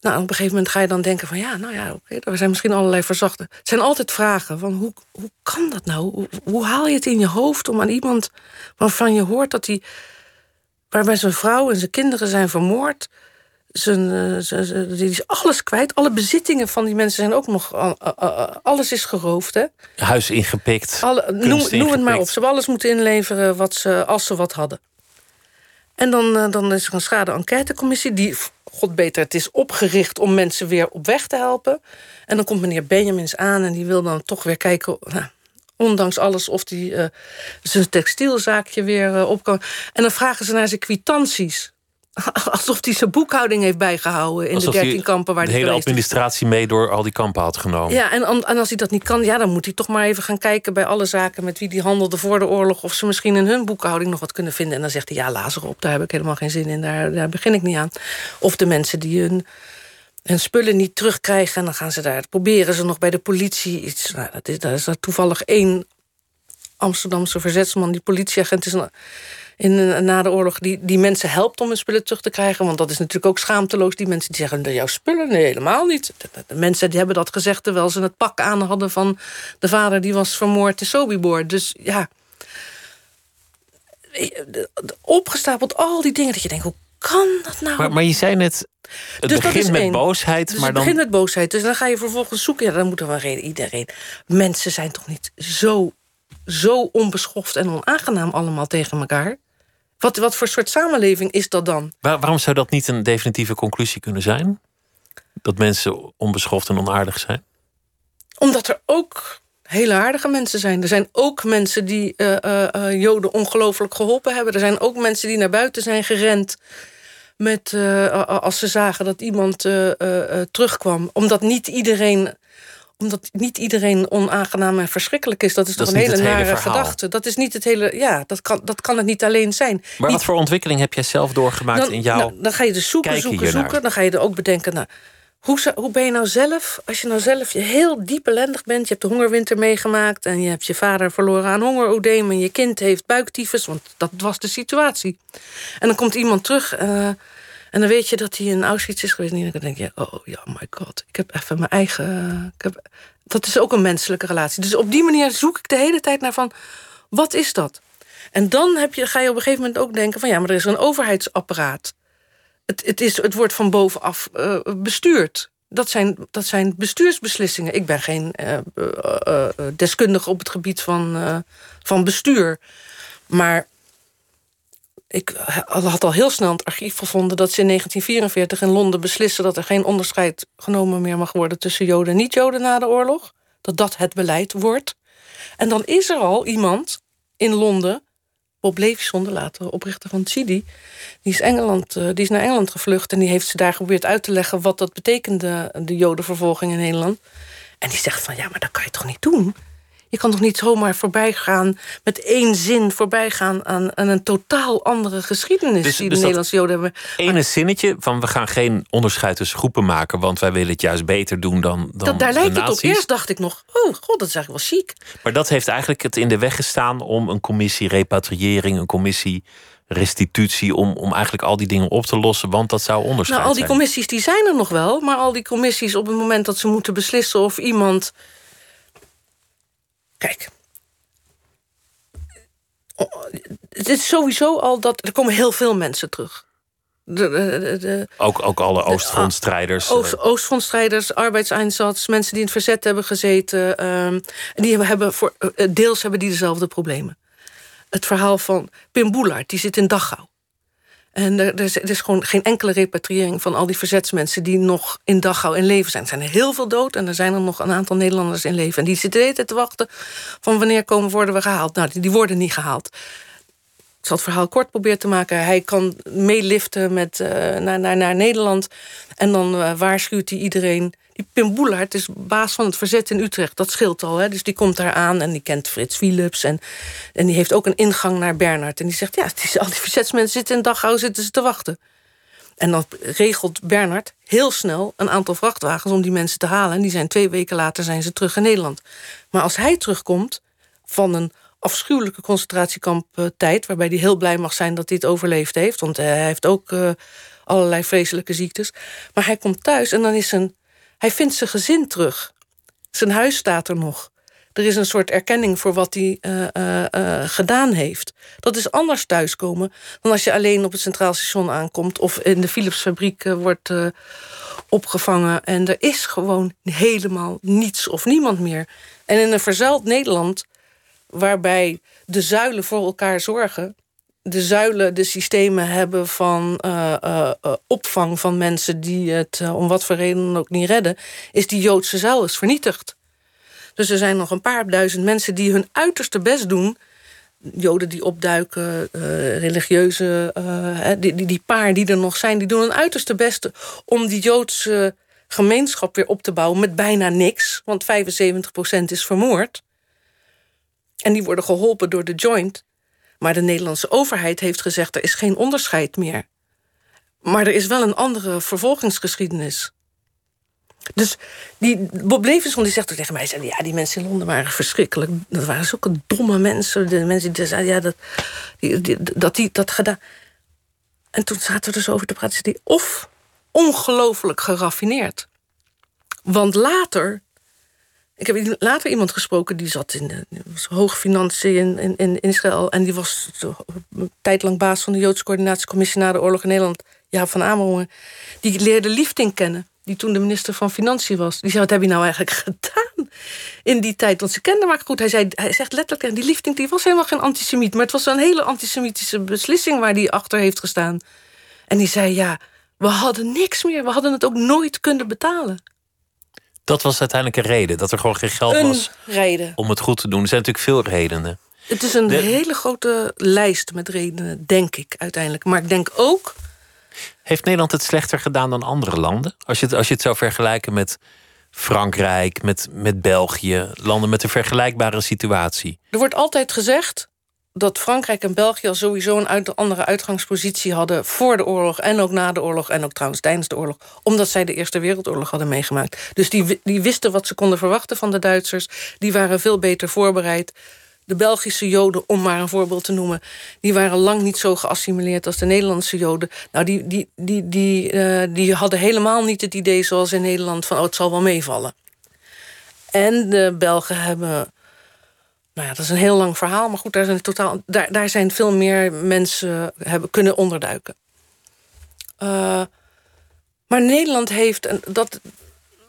nou, op een gegeven moment ga je dan denken van... ja, nou ja, oké, er zijn misschien allerlei verzachten. Het zijn altijd vragen van hoe, hoe kan dat nou? Hoe, hoe, haal je het in je hoofd om aan iemand waarvan je hoort dat hij... waarbij zijn vrouw en zijn kinderen zijn vermoord... Zijn, eh, die is alles kwijt. Alle bezittingen van die mensen zijn ook nog. alles is geroofd. Hè? Huis ingepikt. Alle, noem, noem het maar op. Ze hebben alles moeten inleveren wat ze, als ze wat hadden. En dan, eh, dan is er een schade-enquêtecommissie die god beter, het is opgericht om mensen weer op weg te helpen. En dan komt meneer Benjamins aan en die wil dan toch weer kijken... Nou, ondanks alles of hij uh, zijn textielzaakje weer uh, op kan. En dan vragen ze naar zijn kwitanties. Alsof hij zijn boekhouding heeft bijgehouden in de dertien kampen waar de hij hele administratie mee door al die kampen had genomen. Ja, en, en, als hij dat niet kan, ja, dan moet hij toch maar even gaan kijken bij alle zaken met wie die handelde voor de oorlog. Of ze misschien in hun boekhouding nog wat kunnen vinden. En dan zegt hij, ja, lazer op, daar heb ik helemaal geen zin in. Daar, daar begin ik niet aan. Of de mensen die hun, hun spullen niet terugkrijgen. En dan gaan ze daar, proberen ze nog bij de politie iets. Nou, dat is, daar is er toevallig één Amsterdamse verzetsman, die politieagent is. Een, in, na de oorlog die, die mensen helpt om hun spullen terug te krijgen. Want dat is natuurlijk ook schaamteloos. Die mensen die zeggen, dat jouw spullen? Nee, helemaal niet. De, mensen die hebben dat gezegd terwijl ze het pak aan hadden van de vader die was vermoord in Sobibor. Dus ja, opgestapeld al die dingen dat je denkt, hoe kan dat nou? Maar, maar je zei net, het dus begint met boosheid. Dus maar het dan... begint met boosheid. Dus dan ga je vervolgens zoeken. Ja, dan moet er wel reden. Iedereen. Mensen zijn toch niet zo, zo onbeschoft en onaangenaam allemaal tegen elkaar? Wat, wat voor soort samenleving is dat dan? waarom zou dat niet een definitieve conclusie kunnen zijn? Dat mensen onbeschoft en onaardig zijn? Omdat er ook hele aardige mensen zijn. Er zijn ook mensen die uh, uh, Joden ongelooflijk geholpen hebben. Er zijn ook mensen die naar buiten zijn gerend. Met, als ze zagen dat iemand terugkwam. Omdat niet iedereen omdat niet iedereen onaangenaam en verschrikkelijk is. Dat is toch een hele nare gedachte. Dat is niet het hele. Ja, dat kan, dat kan het niet alleen zijn. Maar wat voor ontwikkeling heb jij zelf doorgemaakt dan, in jouw. Nou, dan ga je dus zoeken, zoeken, zoeken. Dan ga je er ook bedenken. Nou, hoe, hoe ben je nou zelf, als je nou zelf heel diep ellendig bent... je hebt de hongerwinter meegemaakt... en je hebt je vader verloren aan hongeroedeem... en je kind heeft buiktyfus, want dat was de situatie. En dan komt iemand terug... Uh, en dan weet je dat hij in Auschwitz is geweest. En dan denk je, oh ja, my god. Ik heb even mijn eigen... Ik heb, dat is ook een menselijke relatie. Dus op die manier zoek ik de hele tijd naar van... wat is dat? En dan heb je, ga je op een gegeven moment ook denken van... ja, maar er is een overheidsapparaat. Het, het, is, het wordt van bovenaf uh, bestuurd. Dat zijn, dat zijn bestuursbeslissingen. Ik ben geen uh, uh, deskundige op het gebied van, van bestuur. Maar ik had al heel snel het archief gevonden... dat ze in 1944 in Londen beslissen... dat er geen onderscheid genomen meer mag worden... tussen Joden en niet-Joden na de oorlog. Dat dat het beleid wordt. En dan is er al iemand in Londen... Bob Levison, de later oprichter van Chidi... Die is, Engeland, eh, die is naar Engeland gevlucht... en die heeft ze daar geprobeerd uit te leggen... wat dat betekende, de jodenvervolging in Nederland. En die zegt van, ja, maar dat kan je toch niet doen? Je kan toch niet zomaar voorbij gaan met één zin voorbij gaan aan, een totaal andere geschiedenis dus, die de dus Nederlandse Joden hebben. Ene zinnetje van we gaan geen onderscheid tussen groepen maken, want wij willen het juist beter doen dan. dan dat, daar lijkt het op. Eerst dacht ik nog, oh god, dat is eigenlijk wel chic. Maar dat heeft eigenlijk het in de weg gestaan om een commissie repatriëring, een commissie restitutie om, om eigenlijk al die dingen op te lossen, want dat zou onderscheid nou, al die commissies die zijn er nog wel, maar al die commissies op het moment dat ze moeten beslissen of iemand Kijk. Het is sowieso al dat. Er komen heel veel mensen terug. De, de, de, ook, ook alle Oostfrontstrijders. Oost, eh. Oostfrontstrijders, arbeidseinsatz, mensen die in het verzet hebben gezeten. Um, die hebben voor, eh, deels hebben die dezelfde problemen. Het verhaal van Pim Boelaert, die zit in Dachau. En er, er, is, gewoon geen enkele repatriëring van al die verzetsmensen die nog in Dachau in leven zijn. Er zijn er heel veel dood en er zijn er nog een aantal Nederlanders in leven. En die zitten te wachten van wanneer komen worden we gehaald. Nou, die, die worden niet gehaald. Ik zal het verhaal kort proberen te maken. Hij kan meeliften met, uh, naar, naar, naar Nederland. En dan uh, waarschuwt hij iedereen die Pim Boelaert is baas van het verzet in Utrecht. Dat scheelt al. Hè? Dus die komt daar aan en die kent Frits Philips. En, en die heeft ook een ingang naar Bernard. En die zegt, ja, is, al die verzetsmensen zitten in Dachau zitten ze te wachten. En dan regelt Bernard heel snel een aantal vrachtwagens om die mensen te halen. En die zijn twee weken later zijn ze terug in Nederland. Maar als hij terugkomt van een afschuwelijke concentratiekamptijd... waarbij hij heel blij mag zijn dat hij het overleefd heeft... want hij heeft ook uh, allerlei vreselijke ziektes. Maar hij komt thuis en dan is zijn hij vindt zijn gezin terug. Zijn huis staat er nog. Er is een soort erkenning voor wat hij uh, gedaan heeft. Dat is anders thuiskomen dan als je alleen op het Centraal Station aankomt... of in de Philipsfabriek wordt opgevangen. En er is gewoon helemaal niets of niemand meer. En in een verzuild Nederland, waarbij de zuilen voor elkaar zorgen... de zuilen, de systemen hebben van uh, uh, opvang van mensen die het om wat voor reden ook niet redden, is die Joodse zuil is vernietigd. Dus er zijn nog een paar duizend mensen die hun uiterste best doen. Joden die opduiken, religieuze, die, die, die paar die er nog zijn, die doen hun uiterste best om die Joodse gemeenschap weer op te bouwen met bijna niks, want 75% is vermoord. En die worden geholpen door de joint. Maar de Nederlandse overheid heeft gezegd: er is geen onderscheid meer. Maar er is wel een andere vervolgingsgeschiedenis. Dus die Bob Levensson die zegt tegen mij: ja, die mensen in Londen waren verschrikkelijk. Dat waren zulke domme mensen. De mensen die zeiden: ja, dat die, dat, die dat gedaan. En toen zaten we dus over te praten. Die of ongelooflijk geraffineerd. Want later ik heb later iemand gesproken die zat in de hoge financiën in, in, Israël. En die was een tijd lang baas van de Joodse Coördinatiecommissie na de oorlog in Nederland. Ja, van Amerongen. Die leerde Liefding kennen. Die toen de minister van Financiën was. Die zei: Wat heb je nou eigenlijk gedaan in die tijd? Want ze kende maar goed. Hij, zei, hij zegt letterlijk: Die Liefding die was helemaal geen antisemiet. Maar het was een hele antisemitische beslissing waar die achter heeft gestaan. En die zei: Ja, we hadden niks meer. We hadden het ook nooit kunnen betalen. Dat was uiteindelijk een reden, dat er gewoon geen geld een was reden. om het goed te doen. Er zijn natuurlijk veel redenen. Het is een hele grote lijst met redenen, denk ik uiteindelijk. Maar ik denk ook. Heeft Nederland het slechter gedaan dan andere landen? Als je het, als je het zou vergelijken met Frankrijk, met, met België, landen met een vergelijkbare situatie. Er wordt altijd gezegd: dat Frankrijk en België al sowieso een uit, andere uitgangspositie hadden voor de oorlog en ook na de oorlog en ook trouwens tijdens de oorlog, omdat zij de Eerste Wereldoorlog hadden meegemaakt. Dus die, die wisten wat ze konden verwachten van de Duitsers, die waren veel beter voorbereid. De Belgische Joden, om maar een voorbeeld te noemen, die waren lang niet zo geassimileerd als de Nederlandse Joden. Nou, die, die, die, die, uh, die hadden helemaal niet het idee zoals in Nederland van oh, het zal wel meevallen. En de Belgen hebben nou ja, dat is een heel lang verhaal, maar goed, daar zijn, totaal, daar, daar zijn veel meer mensen hebben kunnen onderduiken. Uh, maar Nederland heeft, en dat,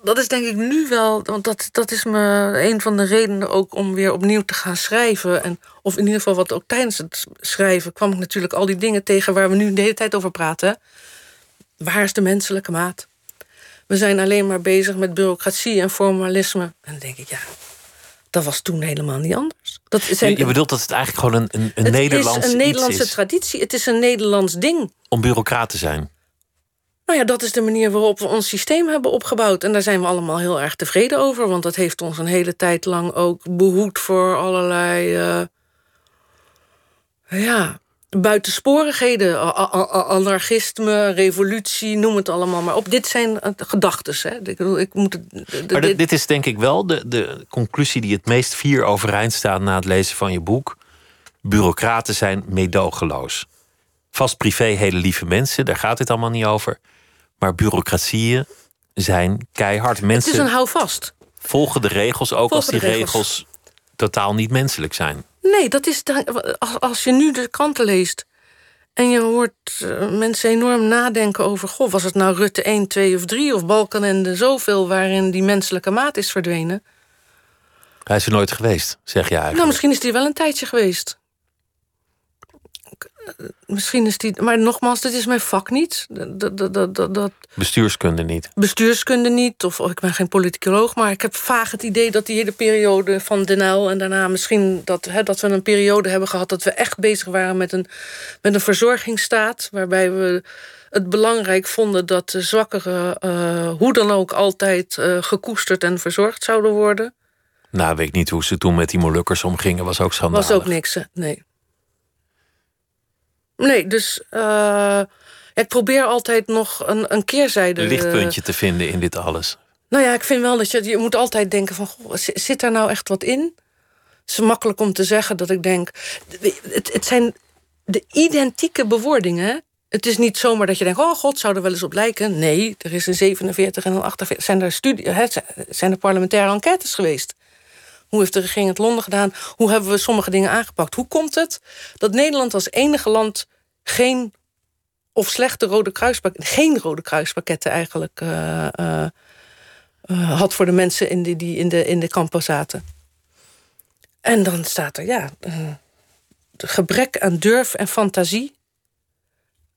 dat is denk ik nu wel, want dat, dat is me een van de redenen ook om weer opnieuw te gaan schrijven. En, of in ieder geval wat ook tijdens het schrijven kwam ik natuurlijk al die dingen tegen waar we nu de hele tijd over praten. Waar is de menselijke maat? We zijn alleen maar bezig met bureaucratie en formalisme. En dan denk ik, ja, dat was toen helemaal niet anders. Dat zijn, je, bedoelt dat het eigenlijk gewoon een, een, een Nederlands is een Nederlandse traditie. Het is een Nederlands ding. Om bureaucraat te zijn. Nou ja, dat is de manier waarop we ons systeem hebben opgebouwd. En daar zijn we allemaal heel erg tevreden over. Want dat heeft ons een hele tijd lang ook behoed voor allerlei... Uh, ja, buitensporigheden, anarchisme, revolutie, noem het allemaal maar op. Dit zijn eh, gedachten. Ik, ik moet maar dit, dit is denk ik wel de, de conclusie die het meest vier overeind staat na het lezen van je boek. Bureaucraten zijn meedogenloos. Vast privé hele lieve mensen, daar gaat dit allemaal niet over. Maar bureaucratieën zijn keihard. Mensen het is een houvast. Volgen de regels ook als die regels totaal niet menselijk zijn. Nee, dat is als je nu de kranten leest en je hoort eh, mensen enorm nadenken over: goh, was het nou Rutte 1, 2 of 3 of Balkenende zoveel waarin die menselijke maat is verdwenen? Hij is er nooit geweest, zeg je eigenlijk. Nou, misschien is hij wel een tijdje geweest. Eh, misschien is die. Maar nogmaals, dit is mijn vak niet. Dat, dat, dat, dat, bestuurskunde niet. Bestuurskunde niet. Of, of, ik ben geen politicoloog. Maar ik heb vaag het idee dat die hele periode van Den Uyl... en daarna misschien dat, hè, dat we een periode hebben gehad... dat we echt bezig waren met een, met een verzorgingsstaat. Waarbij we het belangrijk vonden dat de zwakkeren... Uh, hoe dan ook altijd uh, gekoesterd en verzorgd zouden worden. Nou, weet ik niet hoe ze toen met die Molukkers omgingen. Was ook schandalig. Was ook niks, nee. Nee, dus uh, ik probeer altijd nog een, een keerzijde... Een lichtpuntje te vinden in dit alles. Nou ja, ik vind wel dat je, je moet altijd denken van... Goh, zit daar nou echt wat in? Het is makkelijk om te zeggen dat ik denk... Het, het zijn de identieke bewoordingen. Het is niet zomaar dat je denkt... oh god, zou er wel eens op lijken. Nee, er is een 47 en een 48... zijn er, studie, zijn er parlementaire enquêtes geweest. Hoe heeft de regering het Londen gedaan? Hoe hebben we sommige dingen aangepakt? Hoe komt het dat Nederland als enige land geen of slechte rode kruispakketten, geen rode kruispakketten eigenlijk uh, uh, had voor de mensen in die, die in, de, in de kampen zaten? En dan staat er, ja, gebrek aan durf en fantasie.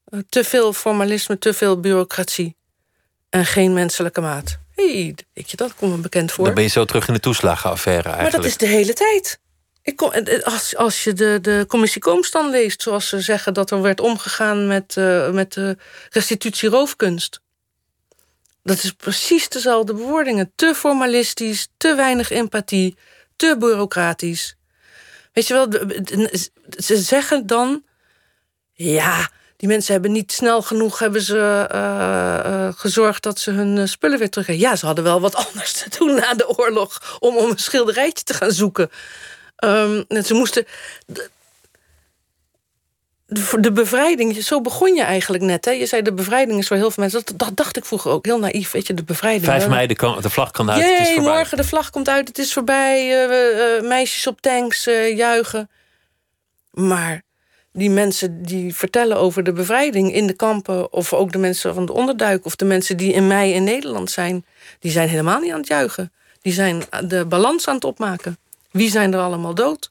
Eh, te veel formalisme, te veel bureaucratie. En geen menselijke maat. Hey, weet je, dat komt me bekend voor. Dan ben je zo terug in de toeslagenaffaire eigenlijk. Maar dat is de hele tijd. Ik kom, als, als je de, de commissie Koomstan leest, zoals ze zeggen dat er werd omgegaan met, uh, met de restitutie roofkunst. Dat is precies dezelfde bewoordingen. Te formalistisch, te weinig empathie, te bureaucratisch. Weet je wel, ze zeggen dan. Ja, die mensen hebben niet snel genoeg hebben ze, uh, uh, gezorgd dat ze hun spullen weer terug Ja, ze hadden wel wat anders te doen na de oorlog om, om een schilderijtje te gaan zoeken. Um, ze moesten. De, de bevrijding, zo begon je eigenlijk net. Hè? Je zei de bevrijding is voor heel veel mensen. Dat, dat dacht ik vroeger ook, heel naïef. Weet je, de bevrijding. 5 mei, de, de vlag kan uit. Jee, het is voorbij. morgen de vlag komt uit, het is voorbij. Uh, meisjes op tanks juichen. Maar die mensen die vertellen over de bevrijding in de kampen... of ook de mensen van de onderduik... of de mensen die in mei in Nederland zijn... die zijn helemaal niet aan het juichen. Die zijn de balans aan het opmaken. Wie zijn er allemaal dood?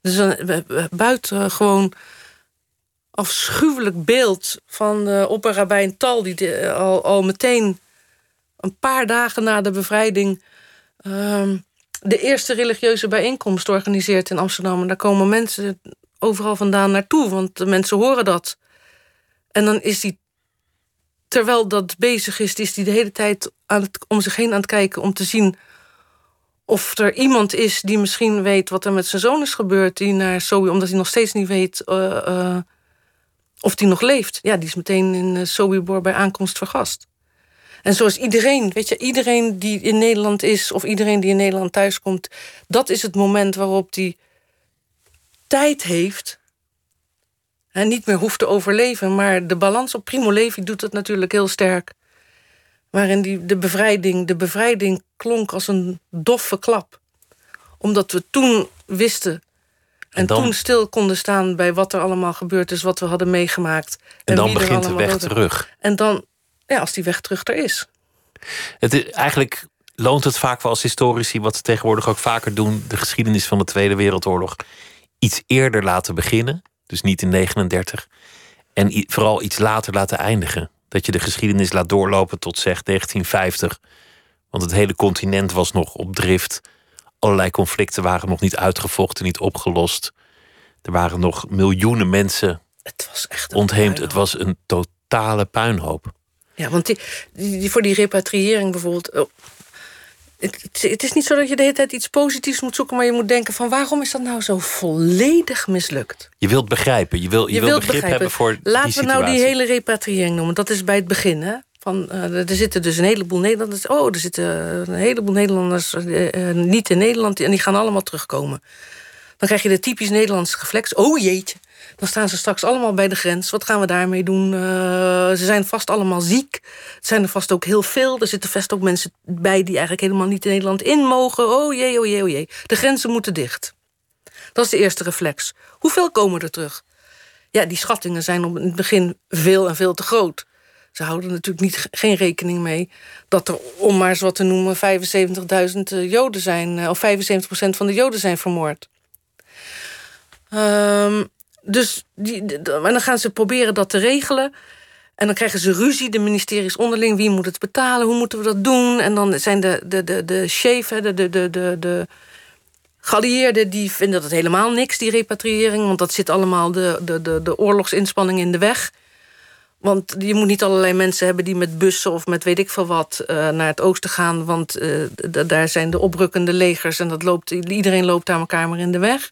Dus een buiten afschuwelijk beeld van de opperrabijn Tal... die de, al, al meteen een paar dagen na de bevrijding... Um, de eerste religieuze bijeenkomst organiseert in Amsterdam. En daar komen mensen overal vandaan naartoe, want de mensen horen dat. En dan is die, terwijl dat bezig is, is die de hele tijd aan het, om zich heen aan het kijken om te zien of er iemand is die misschien weet wat er met zijn zoon is gebeurd, die naar Sobi, omdat hij nog steeds niet weet uh, uh, of die nog leeft. Ja, die is meteen in Sobibor bij aankomst vergast. En zoals iedereen, weet je, iedereen die in Nederland is of iedereen die in Nederland thuiskomt, dat is het moment waarop die tijd heeft en niet meer hoeft te overleven. Maar de balans op Primo Levi doet het natuurlijk heel sterk. Waarin die, de, bevrijding, de bevrijding klonk als een doffe klap. Omdat we toen wisten en, en dan, toen stil konden staan bij wat er allemaal gebeurd is, wat we hadden meegemaakt. En, en dan begint de weg terug. En dan, ja, als die weg terug er is. Het is eigenlijk loont het vaak wel als historici, wat ze tegenwoordig ook vaker doen, de geschiedenis van de Tweede Wereldoorlog iets eerder laten beginnen. Dus niet in 39. En vooral iets later laten eindigen. Dat je de geschiedenis laat doorlopen tot zeg 1950. Want het hele continent was nog op drift. Allerlei conflicten waren nog niet uitgevochten, niet opgelost. Er waren nog miljoenen mensen het was echt ontheemd. Het was een totale puinhoop. Ja, want die, die, voor die repatriëring bijvoorbeeld. Oh, het, het, is niet zo dat je de hele tijd iets positiefs moet zoeken, maar je moet denken van waarom is dat nou zo volledig mislukt? Je wilt begrijpen, je, wil, je, je wilt begrip begrijpen. hebben voor Laten die we nou die hele repatriëring noemen. Dat is bij het begin. Hè? Van, uh, er zitten dus een heleboel Nederlanders. Oh, er zitten een heleboel Nederlanders uh, uh, niet in Nederland en die gaan allemaal terugkomen. Dan krijg je de typisch Nederlandse reflex. Oh jeetje, dan staan ze straks allemaal bij de grens. Wat gaan we daarmee doen? Uh, ze zijn vast allemaal ziek. Het zijn er vast ook heel veel. Er zitten vast ook mensen bij die eigenlijk helemaal niet in Nederland in mogen. Oh jee, oh jee, oh jee. De grenzen moeten dicht. Dat is de eerste reflex. Hoeveel komen er terug? Ja, die schattingen zijn op het begin veel en veel te groot. Ze houden natuurlijk niet, geen rekening mee dat er, om maar eens wat te noemen, 75.000 Joden zijn, of 75% van de Joden zijn vermoord. Um, dus die, en dan gaan ze proberen dat te regelen. En dan krijgen ze ruzie, de ministeries onderling. Wie moet het betalen? Hoe moeten we dat doen? En dan zijn de, de, de, de chef, de, de, de, de, de geallieerden... die vinden dat helemaal niks, die repatriëring. Want dat zit allemaal de, de, de, de oorlogsinspanning in de weg. Want je moet niet allerlei mensen hebben die met bussen of met weet ik veel wat uh, naar het oosten gaan. Want uh, daar zijn de oprukkende legers en dat loopt, iedereen loopt daar elkaar maar in de weg.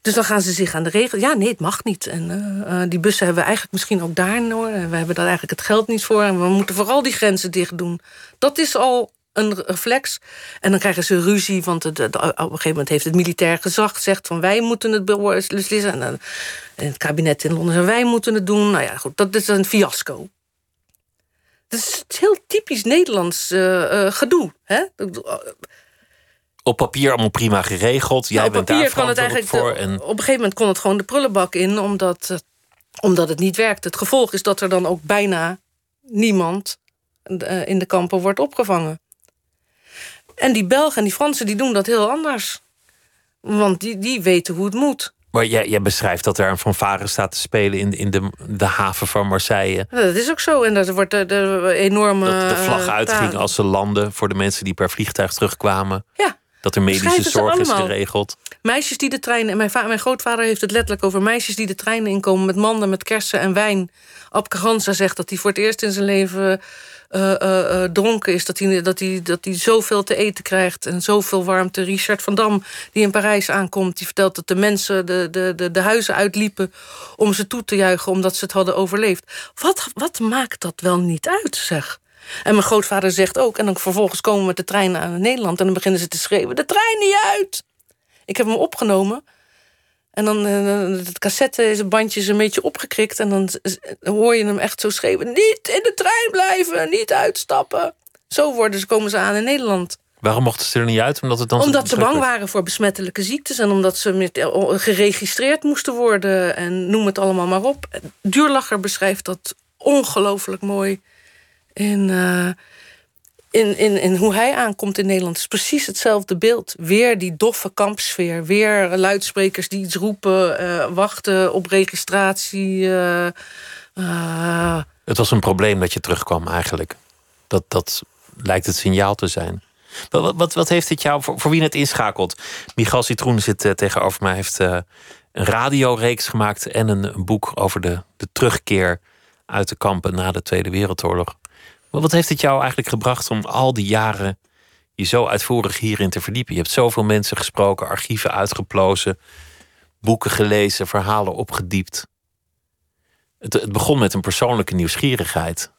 Dus dan gaan ze zich aan de regels. Ja, nee, het mag niet. En uh, die bussen hebben we eigenlijk misschien ook daar. Hoor. We hebben daar eigenlijk het geld niet voor. En we moeten vooral die grenzen dicht doen. Dat is al een reflex. En dan krijgen ze ruzie, want op een gegeven moment heeft het militair gezag gezegd van wij moeten het beslissen. En, het kabinet in Londen wij moeten het doen. Nou ja, goed, dat is een fiasco. Dat is heel typisch Nederlands uh, gedoe. Hè? Op papier allemaal prima geregeld. Jij nou, bent daar kan het eigenlijk voor. En... Op een gegeven moment kon het gewoon de prullenbak in, omdat, omdat het niet werkt. Het gevolg is dat er dan ook bijna niemand in de kampen wordt opgevangen. En die Belgen en die Fransen die doen dat heel anders. Want die, die weten hoe het moet. Maar jij, jij beschrijft dat er een fanfare staat te spelen in, in de, de haven van Marseille. Dat is ook zo. En dat wordt de, de enorme. Dat de vlag eh, uitging als ze landen voor de mensen die per vliegtuig terugkwamen. Ja. Dat er medische zorg is geregeld. Meisjes die de treinen. En mijn, mijn grootvader heeft het letterlijk over meisjes die de treinen inkomen met manden met kersen en wijn. Ab Carranza zegt dat hij voor het eerst in zijn leven eh, eh, eh, dronken is. Dat hij, dat, hij, dat hij zoveel te eten krijgt en zoveel warmte. Richard van Dam, die in Parijs aankomt, die vertelt dat de mensen de, de, de, de huizen uitliepen om ze toe te juichen omdat ze het hadden overleefd. Wat, wat maakt dat wel niet uit, zeg? En mijn grootvader zegt ook, en dan vervolgens komen we met de trein naar Nederland en dan beginnen ze te schreeuwen: de trein niet uit! Ik heb hem opgenomen. En dan eh, het cassette is een bandje is een beetje opgekrikt. En dan hoor je hem echt zo schreeuwen: Niet in de trein blijven, niet uitstappen. Zo worden ze, komen ze aan in Nederland. Waarom mochten ze er niet uit? Omdat het dan Omdat ze bang waren voor besmettelijke ziektes. En omdat ze met, eh, geregistreerd moesten worden. En noem het allemaal maar op. Duurlacher beschrijft dat ongelooflijk mooi. In, eh, in, in, in hoe hij aankomt in Nederland. Is precies hetzelfde beeld. Weer die doffe kampsfeer. Weer luidsprekers die iets roepen. eh, wachten op registratie. eh, Het was een probleem dat je terugkwam eigenlijk. Dat, dat lijkt het signaal te zijn. Wat, wat- wat, heeft dit jou, voor, voor wie het inschakelt? Michal Citroen zit tegenover mij, heeft een radioreeks gemaakt en een, een boek over de, de terugkeer uit de kampen na de Tweede Wereldoorlog. Maar wat heeft het jou eigenlijk gebracht om al die jaren je zo uitvoerig hierin te verdiepen? Je hebt zoveel mensen gesproken, archieven uitgeplozen, boeken gelezen, verhalen opgediept. Het, het begon met een persoonlijke nieuwsgierigheid.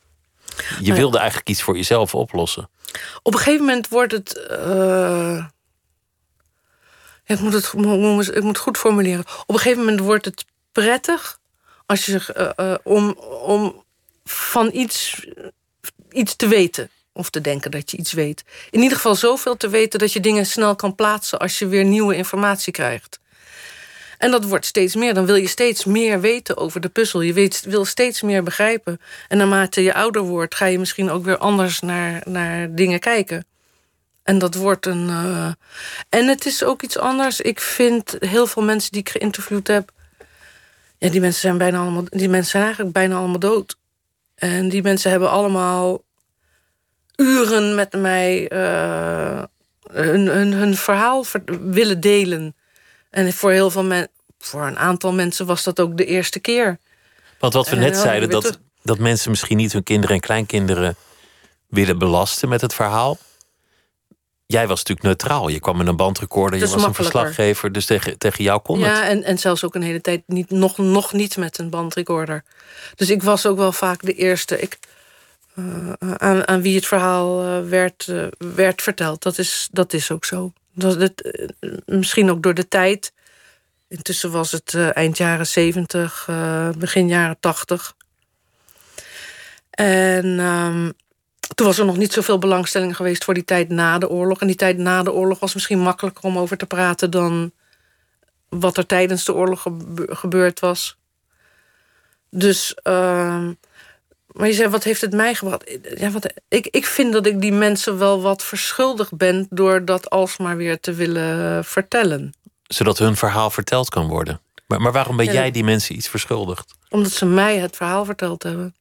Je wilde eigenlijk iets voor jezelf oplossen. op een gegeven moment wordt het. eh, ik, moet het ik moet het goed formuleren. Op een gegeven moment wordt het prettig als je zich, eh, eh, om van iets, iets te weten. Of te denken dat je iets weet. In ieder geval zoveel te weten dat je dingen snel kan plaatsen als je weer nieuwe informatie krijgt. En dat wordt steeds meer. Dan wil je steeds meer weten over de puzzel. Je wil steeds meer begrijpen. En naarmate je ouder wordt, ga je misschien ook weer anders naar, naar dingen kijken. En dat wordt een. eh, En het is ook iets anders. Ik vind heel veel mensen die ik geïnterviewd heb. Ja, die mensen zijn bijna allemaal. Die mensen zijn eigenlijk bijna allemaal dood. En die mensen hebben allemaal uren met mij eh, hun, hun, hun verhaal ver- willen delen. En voor heel veel mensen, voor een aantal mensen was dat ook de eerste keer. Want wat we En net zeiden, dat, dat mensen misschien niet hun kinderen en kleinkinderen willen belasten met het verhaal. Jij was natuurlijk neutraal. Je kwam met een bandrecorder, je was een verslaggever. Dus tegen, tegen jou kon het. Ja, en, en zelfs ook een hele tijd niet, nog, nog niet met een bandrecorder. Dus ik was ook wel vaak de eerste ik, eh, aan, aan wie het verhaal eh, werd, eh, werd verteld. Dat is, dat is ook zo. Dat, het, misschien ook door de tijd. Intussen was het eind jaren zeventig, begin jaren tachtig. En ehm, toen was er nog niet zoveel belangstelling geweest voor die tijd na de oorlog. En die tijd na de oorlog was misschien makkelijker om over te praten dan wat er tijdens de oorlog gebe- gebeurd was. Dus, ehm, maar je zei, wat heeft het mij gebracht? Ja, wat, ik, ik vind dat ik die mensen wel wat verschuldigd ben door dat alsmaar weer te willen vertellen. Zodat hun verhaal verteld kan worden. Maar, maar waarom ben Ja, jij die mensen iets verschuldigd? Omdat ze mij het verhaal verteld hebben.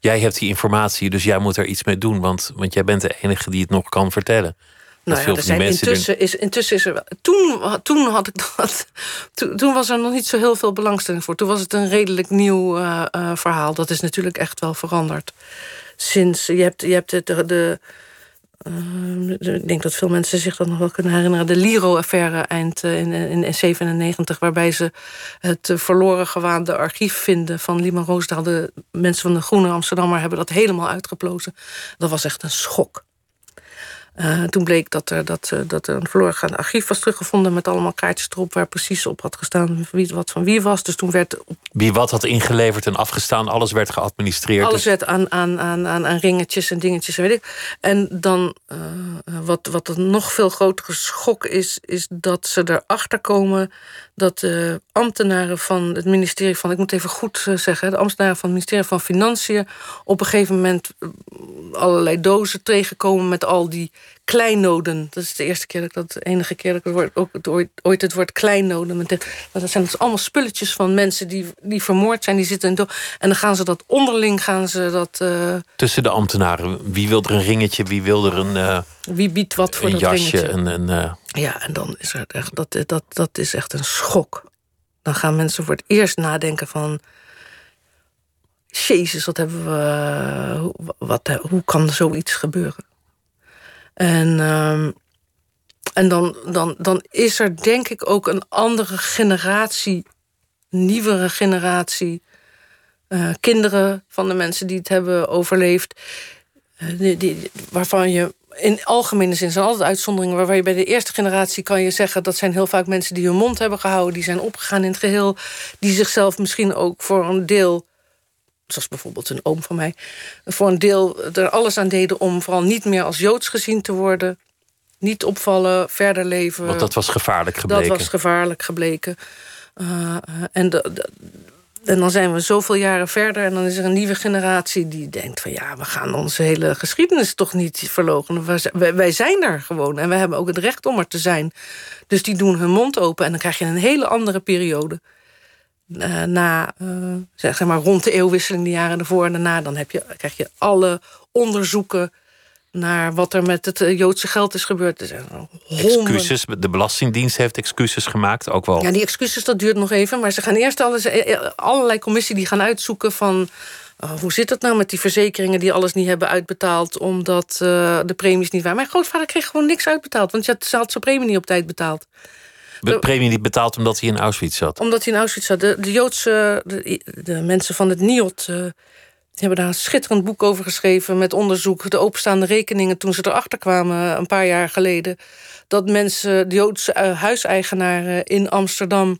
Jij hebt die informatie, dus jij moet er iets mee doen. Want, want jij bent de enige die het nog kan vertellen. Nou ja, er zijn intussen, is, intussen is er wel. Toen, toen had ik dat. Toen, toen was er nog niet zo heel veel belangstelling voor. Toen was het een redelijk nieuw eh, eh, verhaal. Dat is natuurlijk echt wel veranderd. Sinds je hebt, je hebt de. de, eh, ik denk dat veel mensen zich dat nog wel kunnen herinneren. De Liro-affaire eind eh, in, in, in 97, waarbij ze het eh, verloren gewaande archief vinden van Lima Roosdaal. De mensen van de Groene Amsterdammer hebben dat helemaal uitgeplozen. Dat was echt een schok. Eh, toen bleek dat er, dat, eh, dat er een verloren archief was teruggevonden... met allemaal kaartjes erop waar precies op had gestaan wie wat van wie was. Dus toen werd op Wie wat had ingeleverd en afgestaan, alles werd geadministreerd. alles Dus werd aan, aan, aan, aan, aan ringetjes en dingetjes en weet ik. En dan, eh, wat, wat een nog veel grotere schok is... is dat ze erachter komen dat de ambtenaren van het ministerie van, ik moet even goed eh, zeggen, de ambtenaren van het ministerie van Financiën op een gegeven moment eh, allerlei dozen tegenkomen met al die kleinnoden. Dat is de eerste keer dat ik dat, de enige keer dat ik het woord, ook het, ooit, ooit het woord kleinnoden. Met dat zijn dus allemaal spulletjes van mensen die, die vermoord zijn, die zitten in do En dan gaan ze dat onderling, gaan ze dat. Uh, Tussen de ambtenaren. Wie wil er een ringetje, wie wil er een. Uh, wie biedt wat voor een dat jasje, ringetje? Een, een, uh, ja, en dan is het echt, dat, dat, dat is echt een schok. Dan gaan mensen voor het eerst nadenken van... Jezus, wat hebben we... Wat, hoe kan zoiets gebeuren? En, um, en dan, dan, dan is er denk ik ook een andere generatie... nieuwere generatie... Uh, kinderen van de mensen die het hebben overleefd... Die, die, waarvan je in algemene zin zijn altijd uitzonderingen... waarbij je bij de eerste generatie kan je zeggen... dat zijn heel vaak mensen die hun mond hebben gehouden... die zijn opgegaan in het geheel... die zichzelf misschien ook voor een deel... zoals bijvoorbeeld een oom van mij... voor een deel er alles aan deden om vooral niet meer als Joods gezien te worden... niet opvallen, verder leven. Want dat was gevaarlijk gebleken. Dat was gevaarlijk gebleken. Uh, en de, de, en dan zijn we zoveel jaren verder en dan is er een nieuwe generatie die denkt van ja, we gaan onze hele geschiedenis toch niet verlogen. Wij, zijn er gewoon en we hebben ook het recht om er te zijn. Dus die doen hun mond open en dan krijg je een hele andere periode. Uh, na, uh, zeg maar, rond de eeuwwisseling, de jaren ervoor en daarna, dan heb je, krijg je alle onderzoeken naar wat er met het Joodse geld is gebeurd. Er zijn excuses, de Belastingdienst heeft excuses gemaakt, ook wel. Ja, die excuses, dat duurt nog even. Maar ze gaan eerst alles, allerlei commissie die gaan uitzoeken van... Uh, hoe zit het nou met die verzekeringen die alles niet hebben uitbetaald... omdat uh, de premies niet waren. Mijn grootvader kreeg gewoon niks uitbetaald... want je had, had zijn premie niet op tijd betaald. De premie niet betaald omdat hij in Auschwitz zat? Omdat hij in Auschwitz zat. De, de Joodse, de, de, mensen van het NIOT... Uh, die hebben daar een schitterend boek over geschreven met onderzoek. De openstaande rekeningen toen ze erachter kwamen een paar jaar geleden. Dat mensen, de Joodse huiseigenaren in Amsterdam.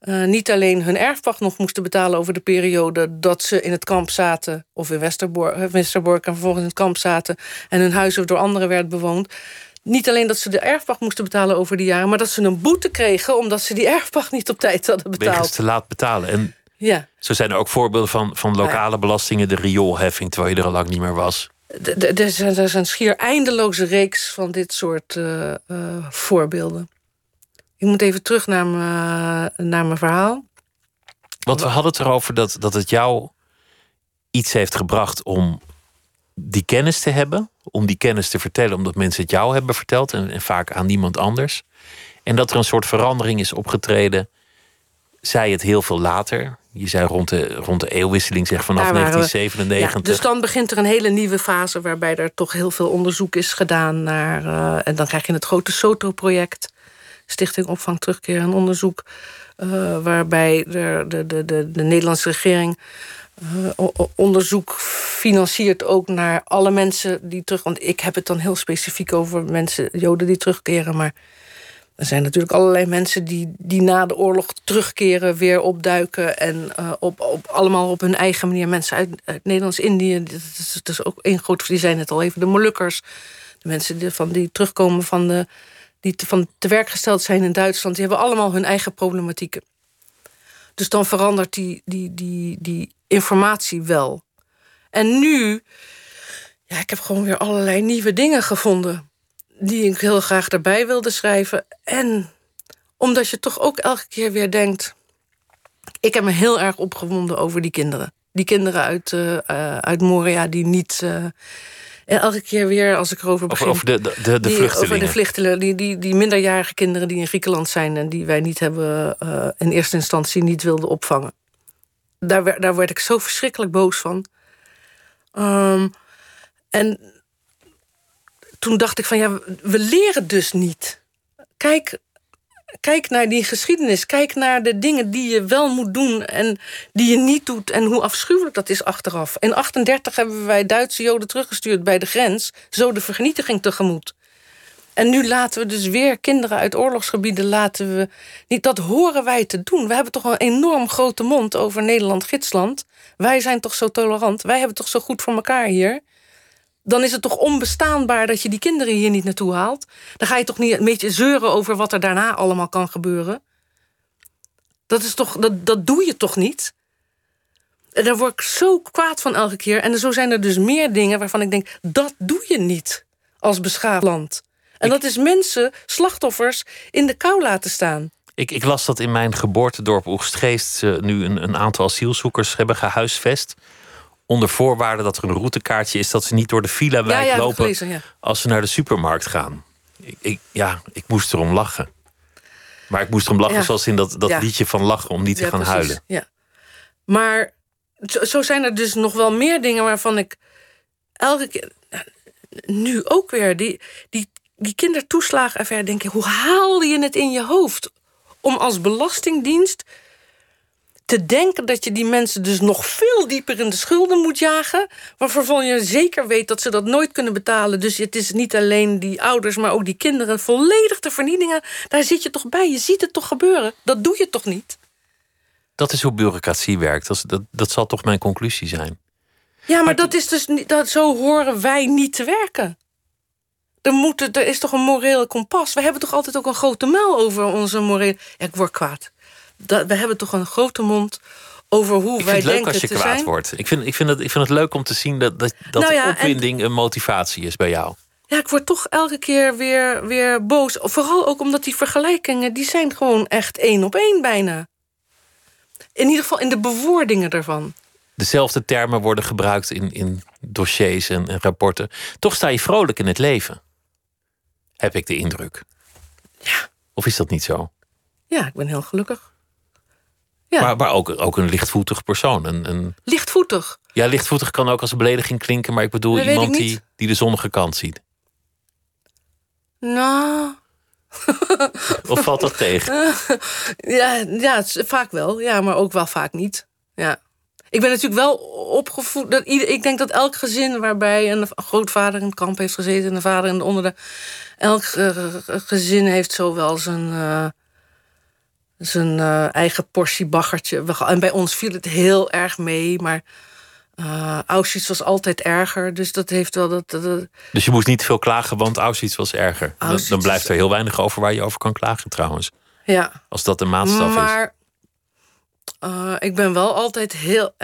Uh, niet alleen hun erfpacht nog moesten betalen over de periode dat ze in het kamp zaten. Of in Westerbork, Westerbork en vervolgens in het kamp zaten. En hun huis door anderen werd bewoond. Niet alleen dat ze de erfpacht moesten betalen over die jaren. Maar dat ze een boete kregen omdat ze die erfpacht niet op tijd hadden betaald. Wegens te laat betalen. En ja. Zo zijn er ook voorbeelden van, van lokale ja. belastingen, de rioolheffing, terwijl je er al lang niet meer was. Er is een schier eindeloze reeks van dit soort uh, uh, voorbeelden. Ik moet even terug naar, naar mijn verhaal. Want we hadden het erover dat, dat het jou iets heeft gebracht om die kennis te hebben. Om die kennis te vertellen, omdat mensen het jou hebben verteld en, en vaak aan niemand anders. En dat er een soort verandering is opgetreden. Zij het heel veel later. Je zei rond de, rond de eeuwwisseling, zeg vanaf 1997. Ja, dus dan begint er een hele nieuwe fase waarbij er toch heel veel onderzoek is gedaan naar. Uh, en dan krijg je het grote SOTO-project, Stichting Opvang Terugkeer en Onderzoek. Uh, waarbij de, de, de, de, de Nederlandse regering uh, onderzoek financiert ook naar alle mensen die terug. Want ik heb het dan heel specifiek over mensen, Joden die terugkeren, maar. Er zijn natuurlijk allerlei mensen die, die na de oorlog terugkeren, weer opduiken. En uh, op, op, allemaal op hun eigen manier. Mensen uit, Nederlands-Indië. Dat is, ook één groot. Die zijn het al even. De Molukkers. De mensen die, van, die terugkomen van de. die te, van te werk gesteld zijn in Duitsland. Die hebben allemaal hun eigen problematieken. Dus dan verandert die, die, die, die informatie wel. En nu. Ja, ik heb gewoon weer allerlei nieuwe dingen gevonden die ik heel graag erbij wilde schrijven. En omdat je toch ook elke keer weer denkt... ik heb me heel erg opgewonden over die kinderen. Die kinderen uit, uh, uit Moria die niet... Uh, en elke keer weer, als ik erover begin... Over, over de, de, de, die, vluchtelingen. Over de vluchtelingen, die, die, die minderjarige kinderen die in Griekenland zijn... en die wij niet hebben uh, in eerste instantie niet wilden opvangen. Daar, daar werd ik zo verschrikkelijk boos van. Um, en toen dacht ik van ja, we leren dus niet. Kijk, kijk naar die geschiedenis. Kijk naar de dingen die je wel moet doen en die je niet doet. En hoe afschuwelijk dat is achteraf. In 38 hebben wij Duitse Joden teruggestuurd bij de grens. Zo de vernietiging tegemoet. En nu laten we dus weer kinderen uit oorlogsgebieden laten we niet. Dat horen wij te doen. We hebben toch een enorm grote mond over Nederland-Gidsland. Wij zijn toch zo tolerant. Wij hebben toch zo goed voor elkaar hier dan is het toch onbestaanbaar dat je die kinderen hier niet naartoe haalt. Dan ga je toch niet een beetje zeuren over wat er daarna allemaal kan gebeuren. Dat, is toch, dat, dat doe je toch niet? En daar word ik zo kwaad van elke keer. En zo zijn er dus meer dingen waarvan ik denk... dat doe je niet als beschaafd land. En dat is mensen, slachtoffers, in de kou laten staan. Ik, ik las dat in mijn geboortedorp Oegstgeest... nu een, een aantal asielzoekers hebben gehuisvest onder voorwaarde dat er een routekaartje is dat ze niet door de Ja, ja, lopen gelezen, als ze naar de supermarkt gaan. Ik, ik, ja, ik moest erom lachen. Maar ik moest erom lachen zoals in dat, dat liedje van lachen om niet te gaan precies, huilen. Ja. Maar zo, zo zijn er dus nog wel meer dingen waarvan ik elke keer. Nu ook weer. Die, die, die kindertoeslagenaffaire, denk ik, hoe haalde je het in je hoofd? Om als belastingdienst te denken dat je die mensen dus nog veel dieper in de schulden moet jagen. Waarvan je zeker weet dat ze dat nooit kunnen betalen. Dus het is niet alleen die ouders, maar ook die kinderen volledig te vernietigen. Daar zit je toch bij. Je ziet het toch gebeuren. Dat doe je toch niet? Dat is hoe bureaucratie werkt. Dat, dat, dat zal toch mijn conclusie zijn. Ja, maar dat is dus niet, dat, zo horen wij niet te werken. Er, moet, er is toch een morele kompas. We hebben toch altijd ook een grote muil over onze morele. Ja, ik word kwaad. Dat, we hebben toch een grote mond over hoe Ik wij vind het leuk denken als je te kwaad zijn. wordt. Ik vind, ik, vind het, ik vind het leuk om te zien dat, dat, dat Nou ja, en- opwinding een motivatie is bij jou. Ja, ik word toch elke keer weer, weer boos. Vooral ook omdat die vergelijkingen, die zijn gewoon echt één op één bijna. In ieder geval in de bewoordingen ervan. Dezelfde termen worden gebruikt in, in dossiers en, en rapporten. Toch sta je vrolijk in het leven. Heb ik de indruk. Ja. Of is dat niet zo? Ja, ik ben heel gelukkig. Ja. Maar, maar ook, ook een lichtvoetig persoon. Een, een, Lichtvoetig. ja, lichtvoetig kan ook als een belediging klinken, maar ik bedoel Dat iemand ik die, die de zonnige kant ziet. Nou, Of valt dat tegen? Ja, ja vaak wel. Ja, maar ook wel vaak niet. Ja. Ik ben natuurlijk wel opgevoed. Dat ieder, ik denk dat elk gezin waarbij een grootvader in het kamp heeft gezeten en een vader in de onder de. Elk eh, gezin heeft zo wel zijn, eh, zijn eh, eigen portie baggertje. En bij ons viel het heel erg mee, maar eh Auschwitz was altijd erger. Dus dat heeft wel dat. dat- Dus je moest niet veel klagen, want Auschwitz was erger. Dan, Auschwitz dan blijft er heel weinig over waar je over kan klagen trouwens. ja. Als dat de maatstaf is. Maar eh, ik ben wel altijd heel.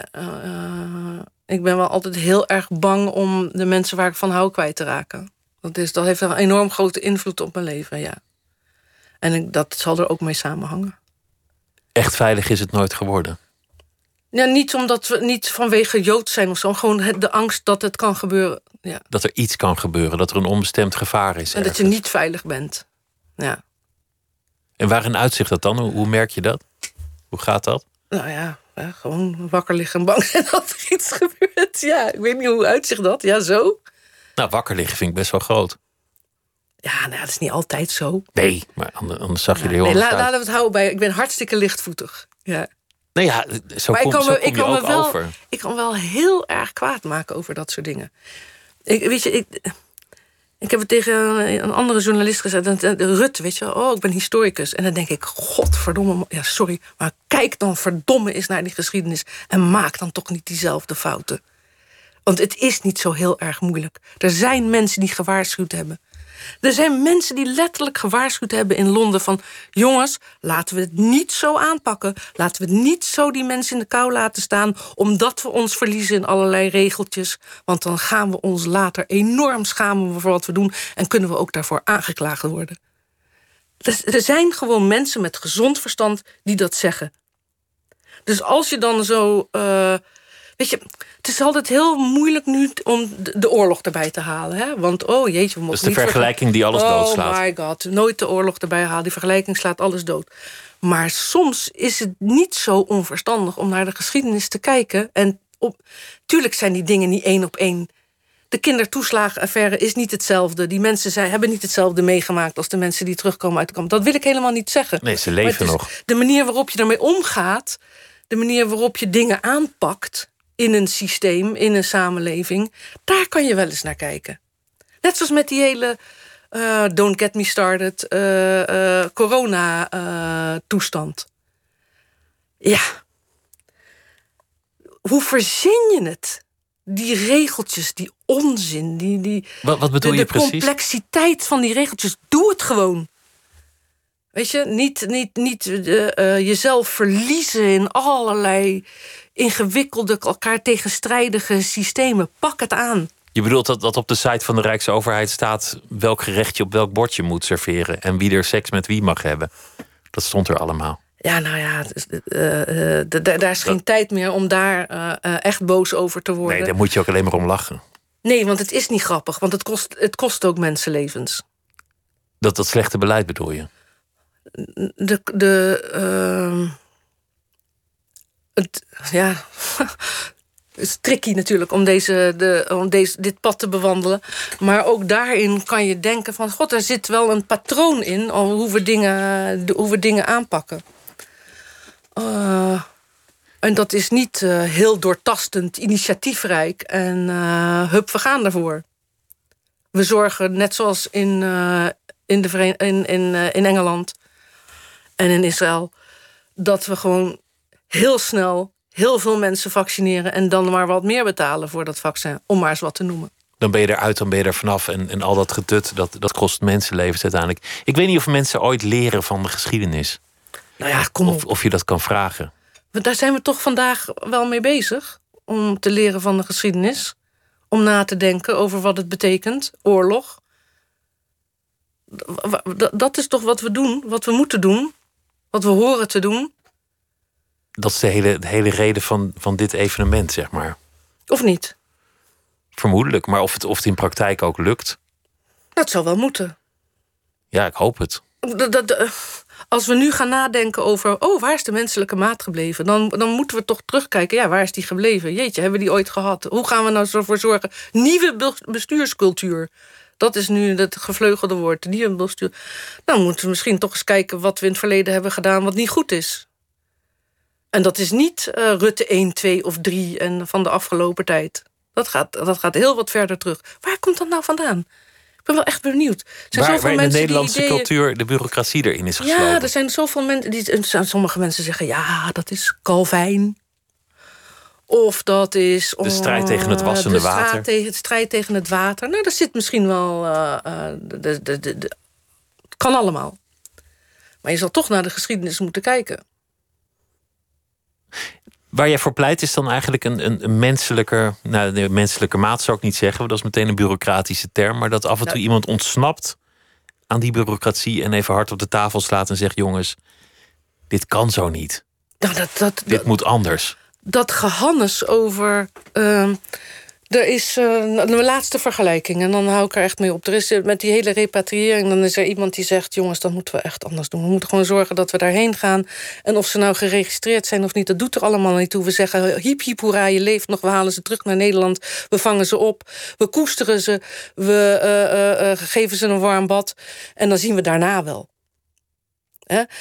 ik ben wel altijd heel erg bang om de mensen waar ik van hou kwijt te raken. Dat, is, dat heeft een enorm grote invloed op mijn leven, ja. En ik, dat zal er ook mee samenhangen. Echt veilig is het nooit geworden. Ja, niet omdat we niet vanwege Jood zijn of zo. Gewoon de angst dat het kan gebeuren. Ja. Dat er iets kan gebeuren, dat er een onbestemd gevaar is. En dat je niet veilig bent. Ja. En waarin uitzicht dat dan? Hoe, hoe merk je dat? Hoe gaat dat? Nou ja, ja, gewoon wakker liggen en bang zijn dat er iets gebeurt. Ja, ik weet niet hoe uitzicht dat. Ja, zo. Nou, wakker liggen vind ik best wel groot. Ja, nou, ja, dat is niet altijd zo. Nee, maar anders, zag je er heel Nee, anders la- uit. laten we het houden bij. Ik ben hartstikke lichtvoetig. Ja. Nee, ja, zo maar kom, ik kan, zo me, kom ik, je kan me ook wel, over. ik kan wel heel erg kwaad maken over dat soort dingen. Ik, weet je, ik, ik heb het tegen een andere journalist gezegd. Rut, weet je wel, oh, ik ben historicus. En dan denk ik, godverdomme, ja, sorry. Maar kijk dan verdomme eens naar die geschiedenis. En maak dan toch niet diezelfde fouten. Want het is niet zo heel erg moeilijk. Er zijn mensen die gewaarschuwd hebben. Er zijn mensen die letterlijk gewaarschuwd hebben in Londen van... jongens, laten we het niet zo aanpakken. Laten we niet zo die mensen in de kou laten staan... omdat we ons verliezen in allerlei regeltjes. Want dan gaan we ons later enorm schamen voor wat we doen... en kunnen we ook daarvoor aangeklaagd worden. Dus er zijn gewoon mensen met gezond verstand die dat zeggen. Dus als je dan zo... eh, weet je, het is altijd heel moeilijk nu om de, oorlog erbij te halen. Hè? Want, oh jeetje, we mogen is de niet vergelijking die alles doodslaat. Oh my god, nooit de oorlog erbij halen. Die vergelijking slaat alles dood. Maar soms is het niet zo onverstandig om naar de geschiedenis te kijken. En op, tuurlijk zijn die dingen niet één op één. De kindertoeslagenaffaire is niet hetzelfde. Die mensen zijn, hebben niet hetzelfde meegemaakt als de mensen die terugkomen uit de kamp. Dat wil ik helemaal niet zeggen. Nee, ze leven nog. De manier waarop je ermee omgaat, de manier waarop je dingen aanpakt in een systeem, in een samenleving, daar kan je wel eens naar kijken. Net zoals met die hele eh, don't get me started eh, eh, corona-toestand. ja. Hoe verzin je het? Die regeltjes, die onzin, die, die, Wat, wat bedoel de, je de precies? complexiteit van die regeltjes. Doe het gewoon. Weet je, niet, niet, niet uh, uh, jezelf verliezen in allerlei ingewikkelde, elkaar tegenstrijdige systemen. Pak het aan. Je bedoelt dat, dat op de site van de Rijksoverheid staat welk gerecht je op welk bordje moet serveren en wie er seks met wie mag hebben. Dat stond er allemaal. Ja, nou ja, uh, daar is geen tijd meer om daar echt boos over te worden. Nee, daar moet je ook alleen maar om lachen. Nee, want het is niet grappig, want het kost, het kost ook mensenlevens. Dat dat slechte beleid bedoel je? De. de uh, het, ja. Is tricky natuurlijk om, deze, de, om deze, dit pad te bewandelen. Maar ook daarin kan je denken van... god, er zit wel een patroon in hoe we dingen, hoe we dingen aanpakken. Uh, en dat is niet uh, heel doortastend, initiatiefrijk. En uh, hup, we gaan ervoor. We zorgen, net zoals in, in, de in, in, in Engeland en in Israël... dat we gewoon heel snel heel veel mensen vaccineren... en dan maar wat meer betalen voor dat vaccin, om maar eens wat te noemen. Dan ben je eruit, dan ben je er vanaf. En, en al dat getut, dat, dat kost mensenlevens uiteindelijk. Ik weet niet of mensen ooit leren van de geschiedenis. Nou ja, kom of, of je dat kan vragen. Daar zijn we toch vandaag wel mee bezig. Om te leren van de geschiedenis. Om na te denken over wat het betekent, oorlog. Dat is toch wat we doen, wat we moeten doen. Wat we horen te doen dat is de hele, de hele reden van, van dit evenement, zeg maar. Of niet? Vermoedelijk, maar of het, of het in praktijk ook lukt. Dat zou wel moeten. Ja, ik hoop het. Dat, als we nu gaan nadenken over, oh, waar is de menselijke maat gebleven? Dan, dan moeten we toch terugkijken, ja, waar is die gebleven? Jeetje, hebben we die ooit gehad? Hoe gaan we nou ervoor zorgen? Nieuwe bestuurscultuur. Dat is nu het gevleugelde woord, nieuwe bestuur. Dan nou, moeten we misschien toch eens kijken wat we in het verleden hebben gedaan wat niet goed is. En dat is niet uh, Rutte 1, 2 of 3 en van de afgelopen tijd. Dat gaat, dat gaat heel wat verder terug. Waar komt dat nou vandaan? Ik ben wel echt benieuwd. Er zijn waar, waar in de Nederlandse cultuur de bureaucratie erin is gesloten. Ja, er zijn zoveel mensen. Die, sommige mensen zeggen ja, dat is Calvijn. Of dat is. de strijd tegen het wassende de water. Tegen, het strijd tegen het water. Nou, daar zit misschien wel. Uh, de, de, de, de, kan allemaal. Maar je zal toch naar de geschiedenis moeten kijken. Waar jij voor pleit is dan eigenlijk een, een, een menselijke, nou, de menselijke maat zou ik niet zeggen, dat is meteen een bureaucratische term, maar dat af en toe iemand ontsnapt aan die bureaucratie en even hard op de tafel slaat en zegt: jongens, dit kan zo niet. Nou, dat, dat, dit moet anders. Dat gehannes over. Uh, er is uh, een laatste vergelijking en dan hou ik er echt mee op. Er is eh, met die hele repatriëring, dan is er iemand die zegt: jongens, dat moeten we echt anders doen. We moeten gewoon zorgen dat we daarheen gaan. En of ze nou geregistreerd zijn of niet, dat doet er allemaal niet toe. We zeggen: hiep, hiep, hoera, je leeft nog. We halen ze terug naar Nederland. We vangen ze op. We koesteren ze. We uh, geven ze een warm bad. En dan zien we daarna wel.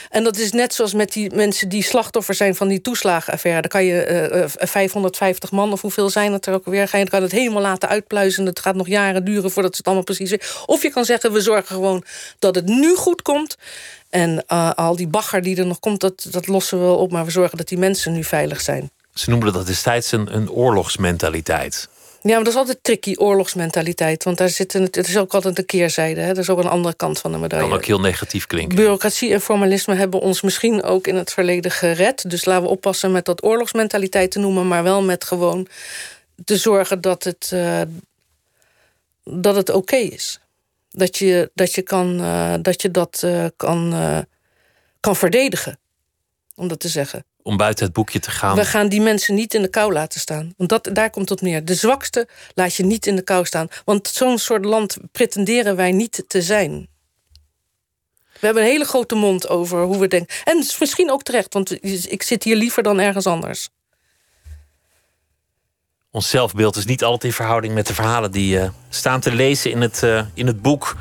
En dat is net zoals met die mensen die slachtoffer zijn van die toeslagenaffaire. Dan kan je uh, 550 man of hoeveel zijn het er ook weer. Ga je kan het helemaal laten uitpluizen. Het gaat nog jaren duren voordat ze het allemaal precies weten. Of je kan zeggen, we zorgen gewoon dat het nu goed komt. En uh, al die bagger die er nog komt, dat, dat lossen we wel op. Maar we zorgen dat die mensen nu veilig zijn. Ze noemden dat destijds een, een oorlogsmentaliteit. Ja, maar dat is altijd tricky, oorlogsmentaliteit. Want daar zit een, het is ook altijd een keerzijde. Hè? Dat is ook een andere kant van de medaille. Kan ook heel negatief klinken. Bureaucratie en formalisme hebben ons misschien ook in het verleden gered. Dus laten we oppassen met dat oorlogsmentaliteit te noemen... maar wel met gewoon te zorgen dat het, uh, dat het oké is. Dat je dat, je kan, uh, dat, je dat uh, kan, kan verdedigen, om dat te zeggen om buiten het boekje te gaan. We gaan die mensen niet in de kou laten staan. Want dat, daar komt het neer. De zwakste laat je niet in de kou staan. Want zo'n soort land pretenderen wij niet te zijn. We hebben een hele grote mond over hoe we denken. En misschien ook terecht, want ik zit hier liever dan ergens anders. Ons zelfbeeld is niet altijd in verhouding met de verhalen die uh, staan te lezen in het, uh, in het boek.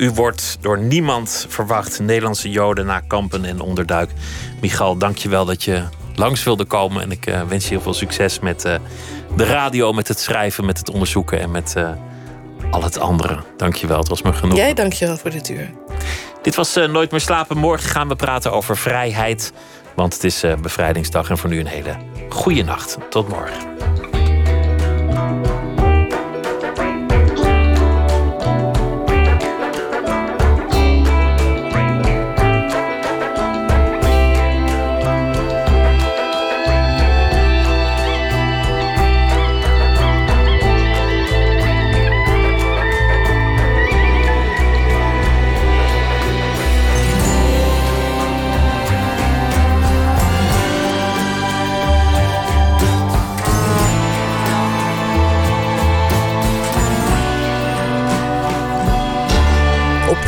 U wordt door niemand verwacht. Nederlandse Joden na kampen en onderduik. Michal, dank je wel dat je langs wilde komen. En ik uh, wens je heel veel succes met de radio, met het schrijven, met het onderzoeken en met al het andere. Dank je wel, het was me genoeg. Jij dank je wel voor dit uur. Dit was Nooit meer slapen. Morgen gaan we praten over vrijheid. Want het is bevrijdingsdag en voor nu een hele goede nacht. Tot morgen.